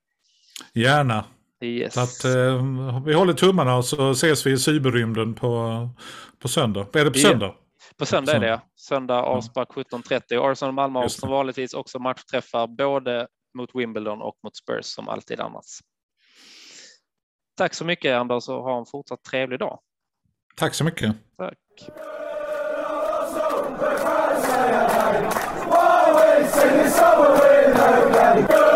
Gärna. Yes. Så att, eh, vi håller tummarna och så ses vi i cyberrymden på, på söndag. Är det på Ja. söndag? på söndag är det ja. Söndag avspark 17.30. Arsenal Malmö har som vanligtvis också matchträffar både mot Wimbledon och mot Spurs som alltid annars. Tack så mycket Anders och ha en fortsatt trevlig dag. Tack så mycket. Tack. Why we sing this summer in the?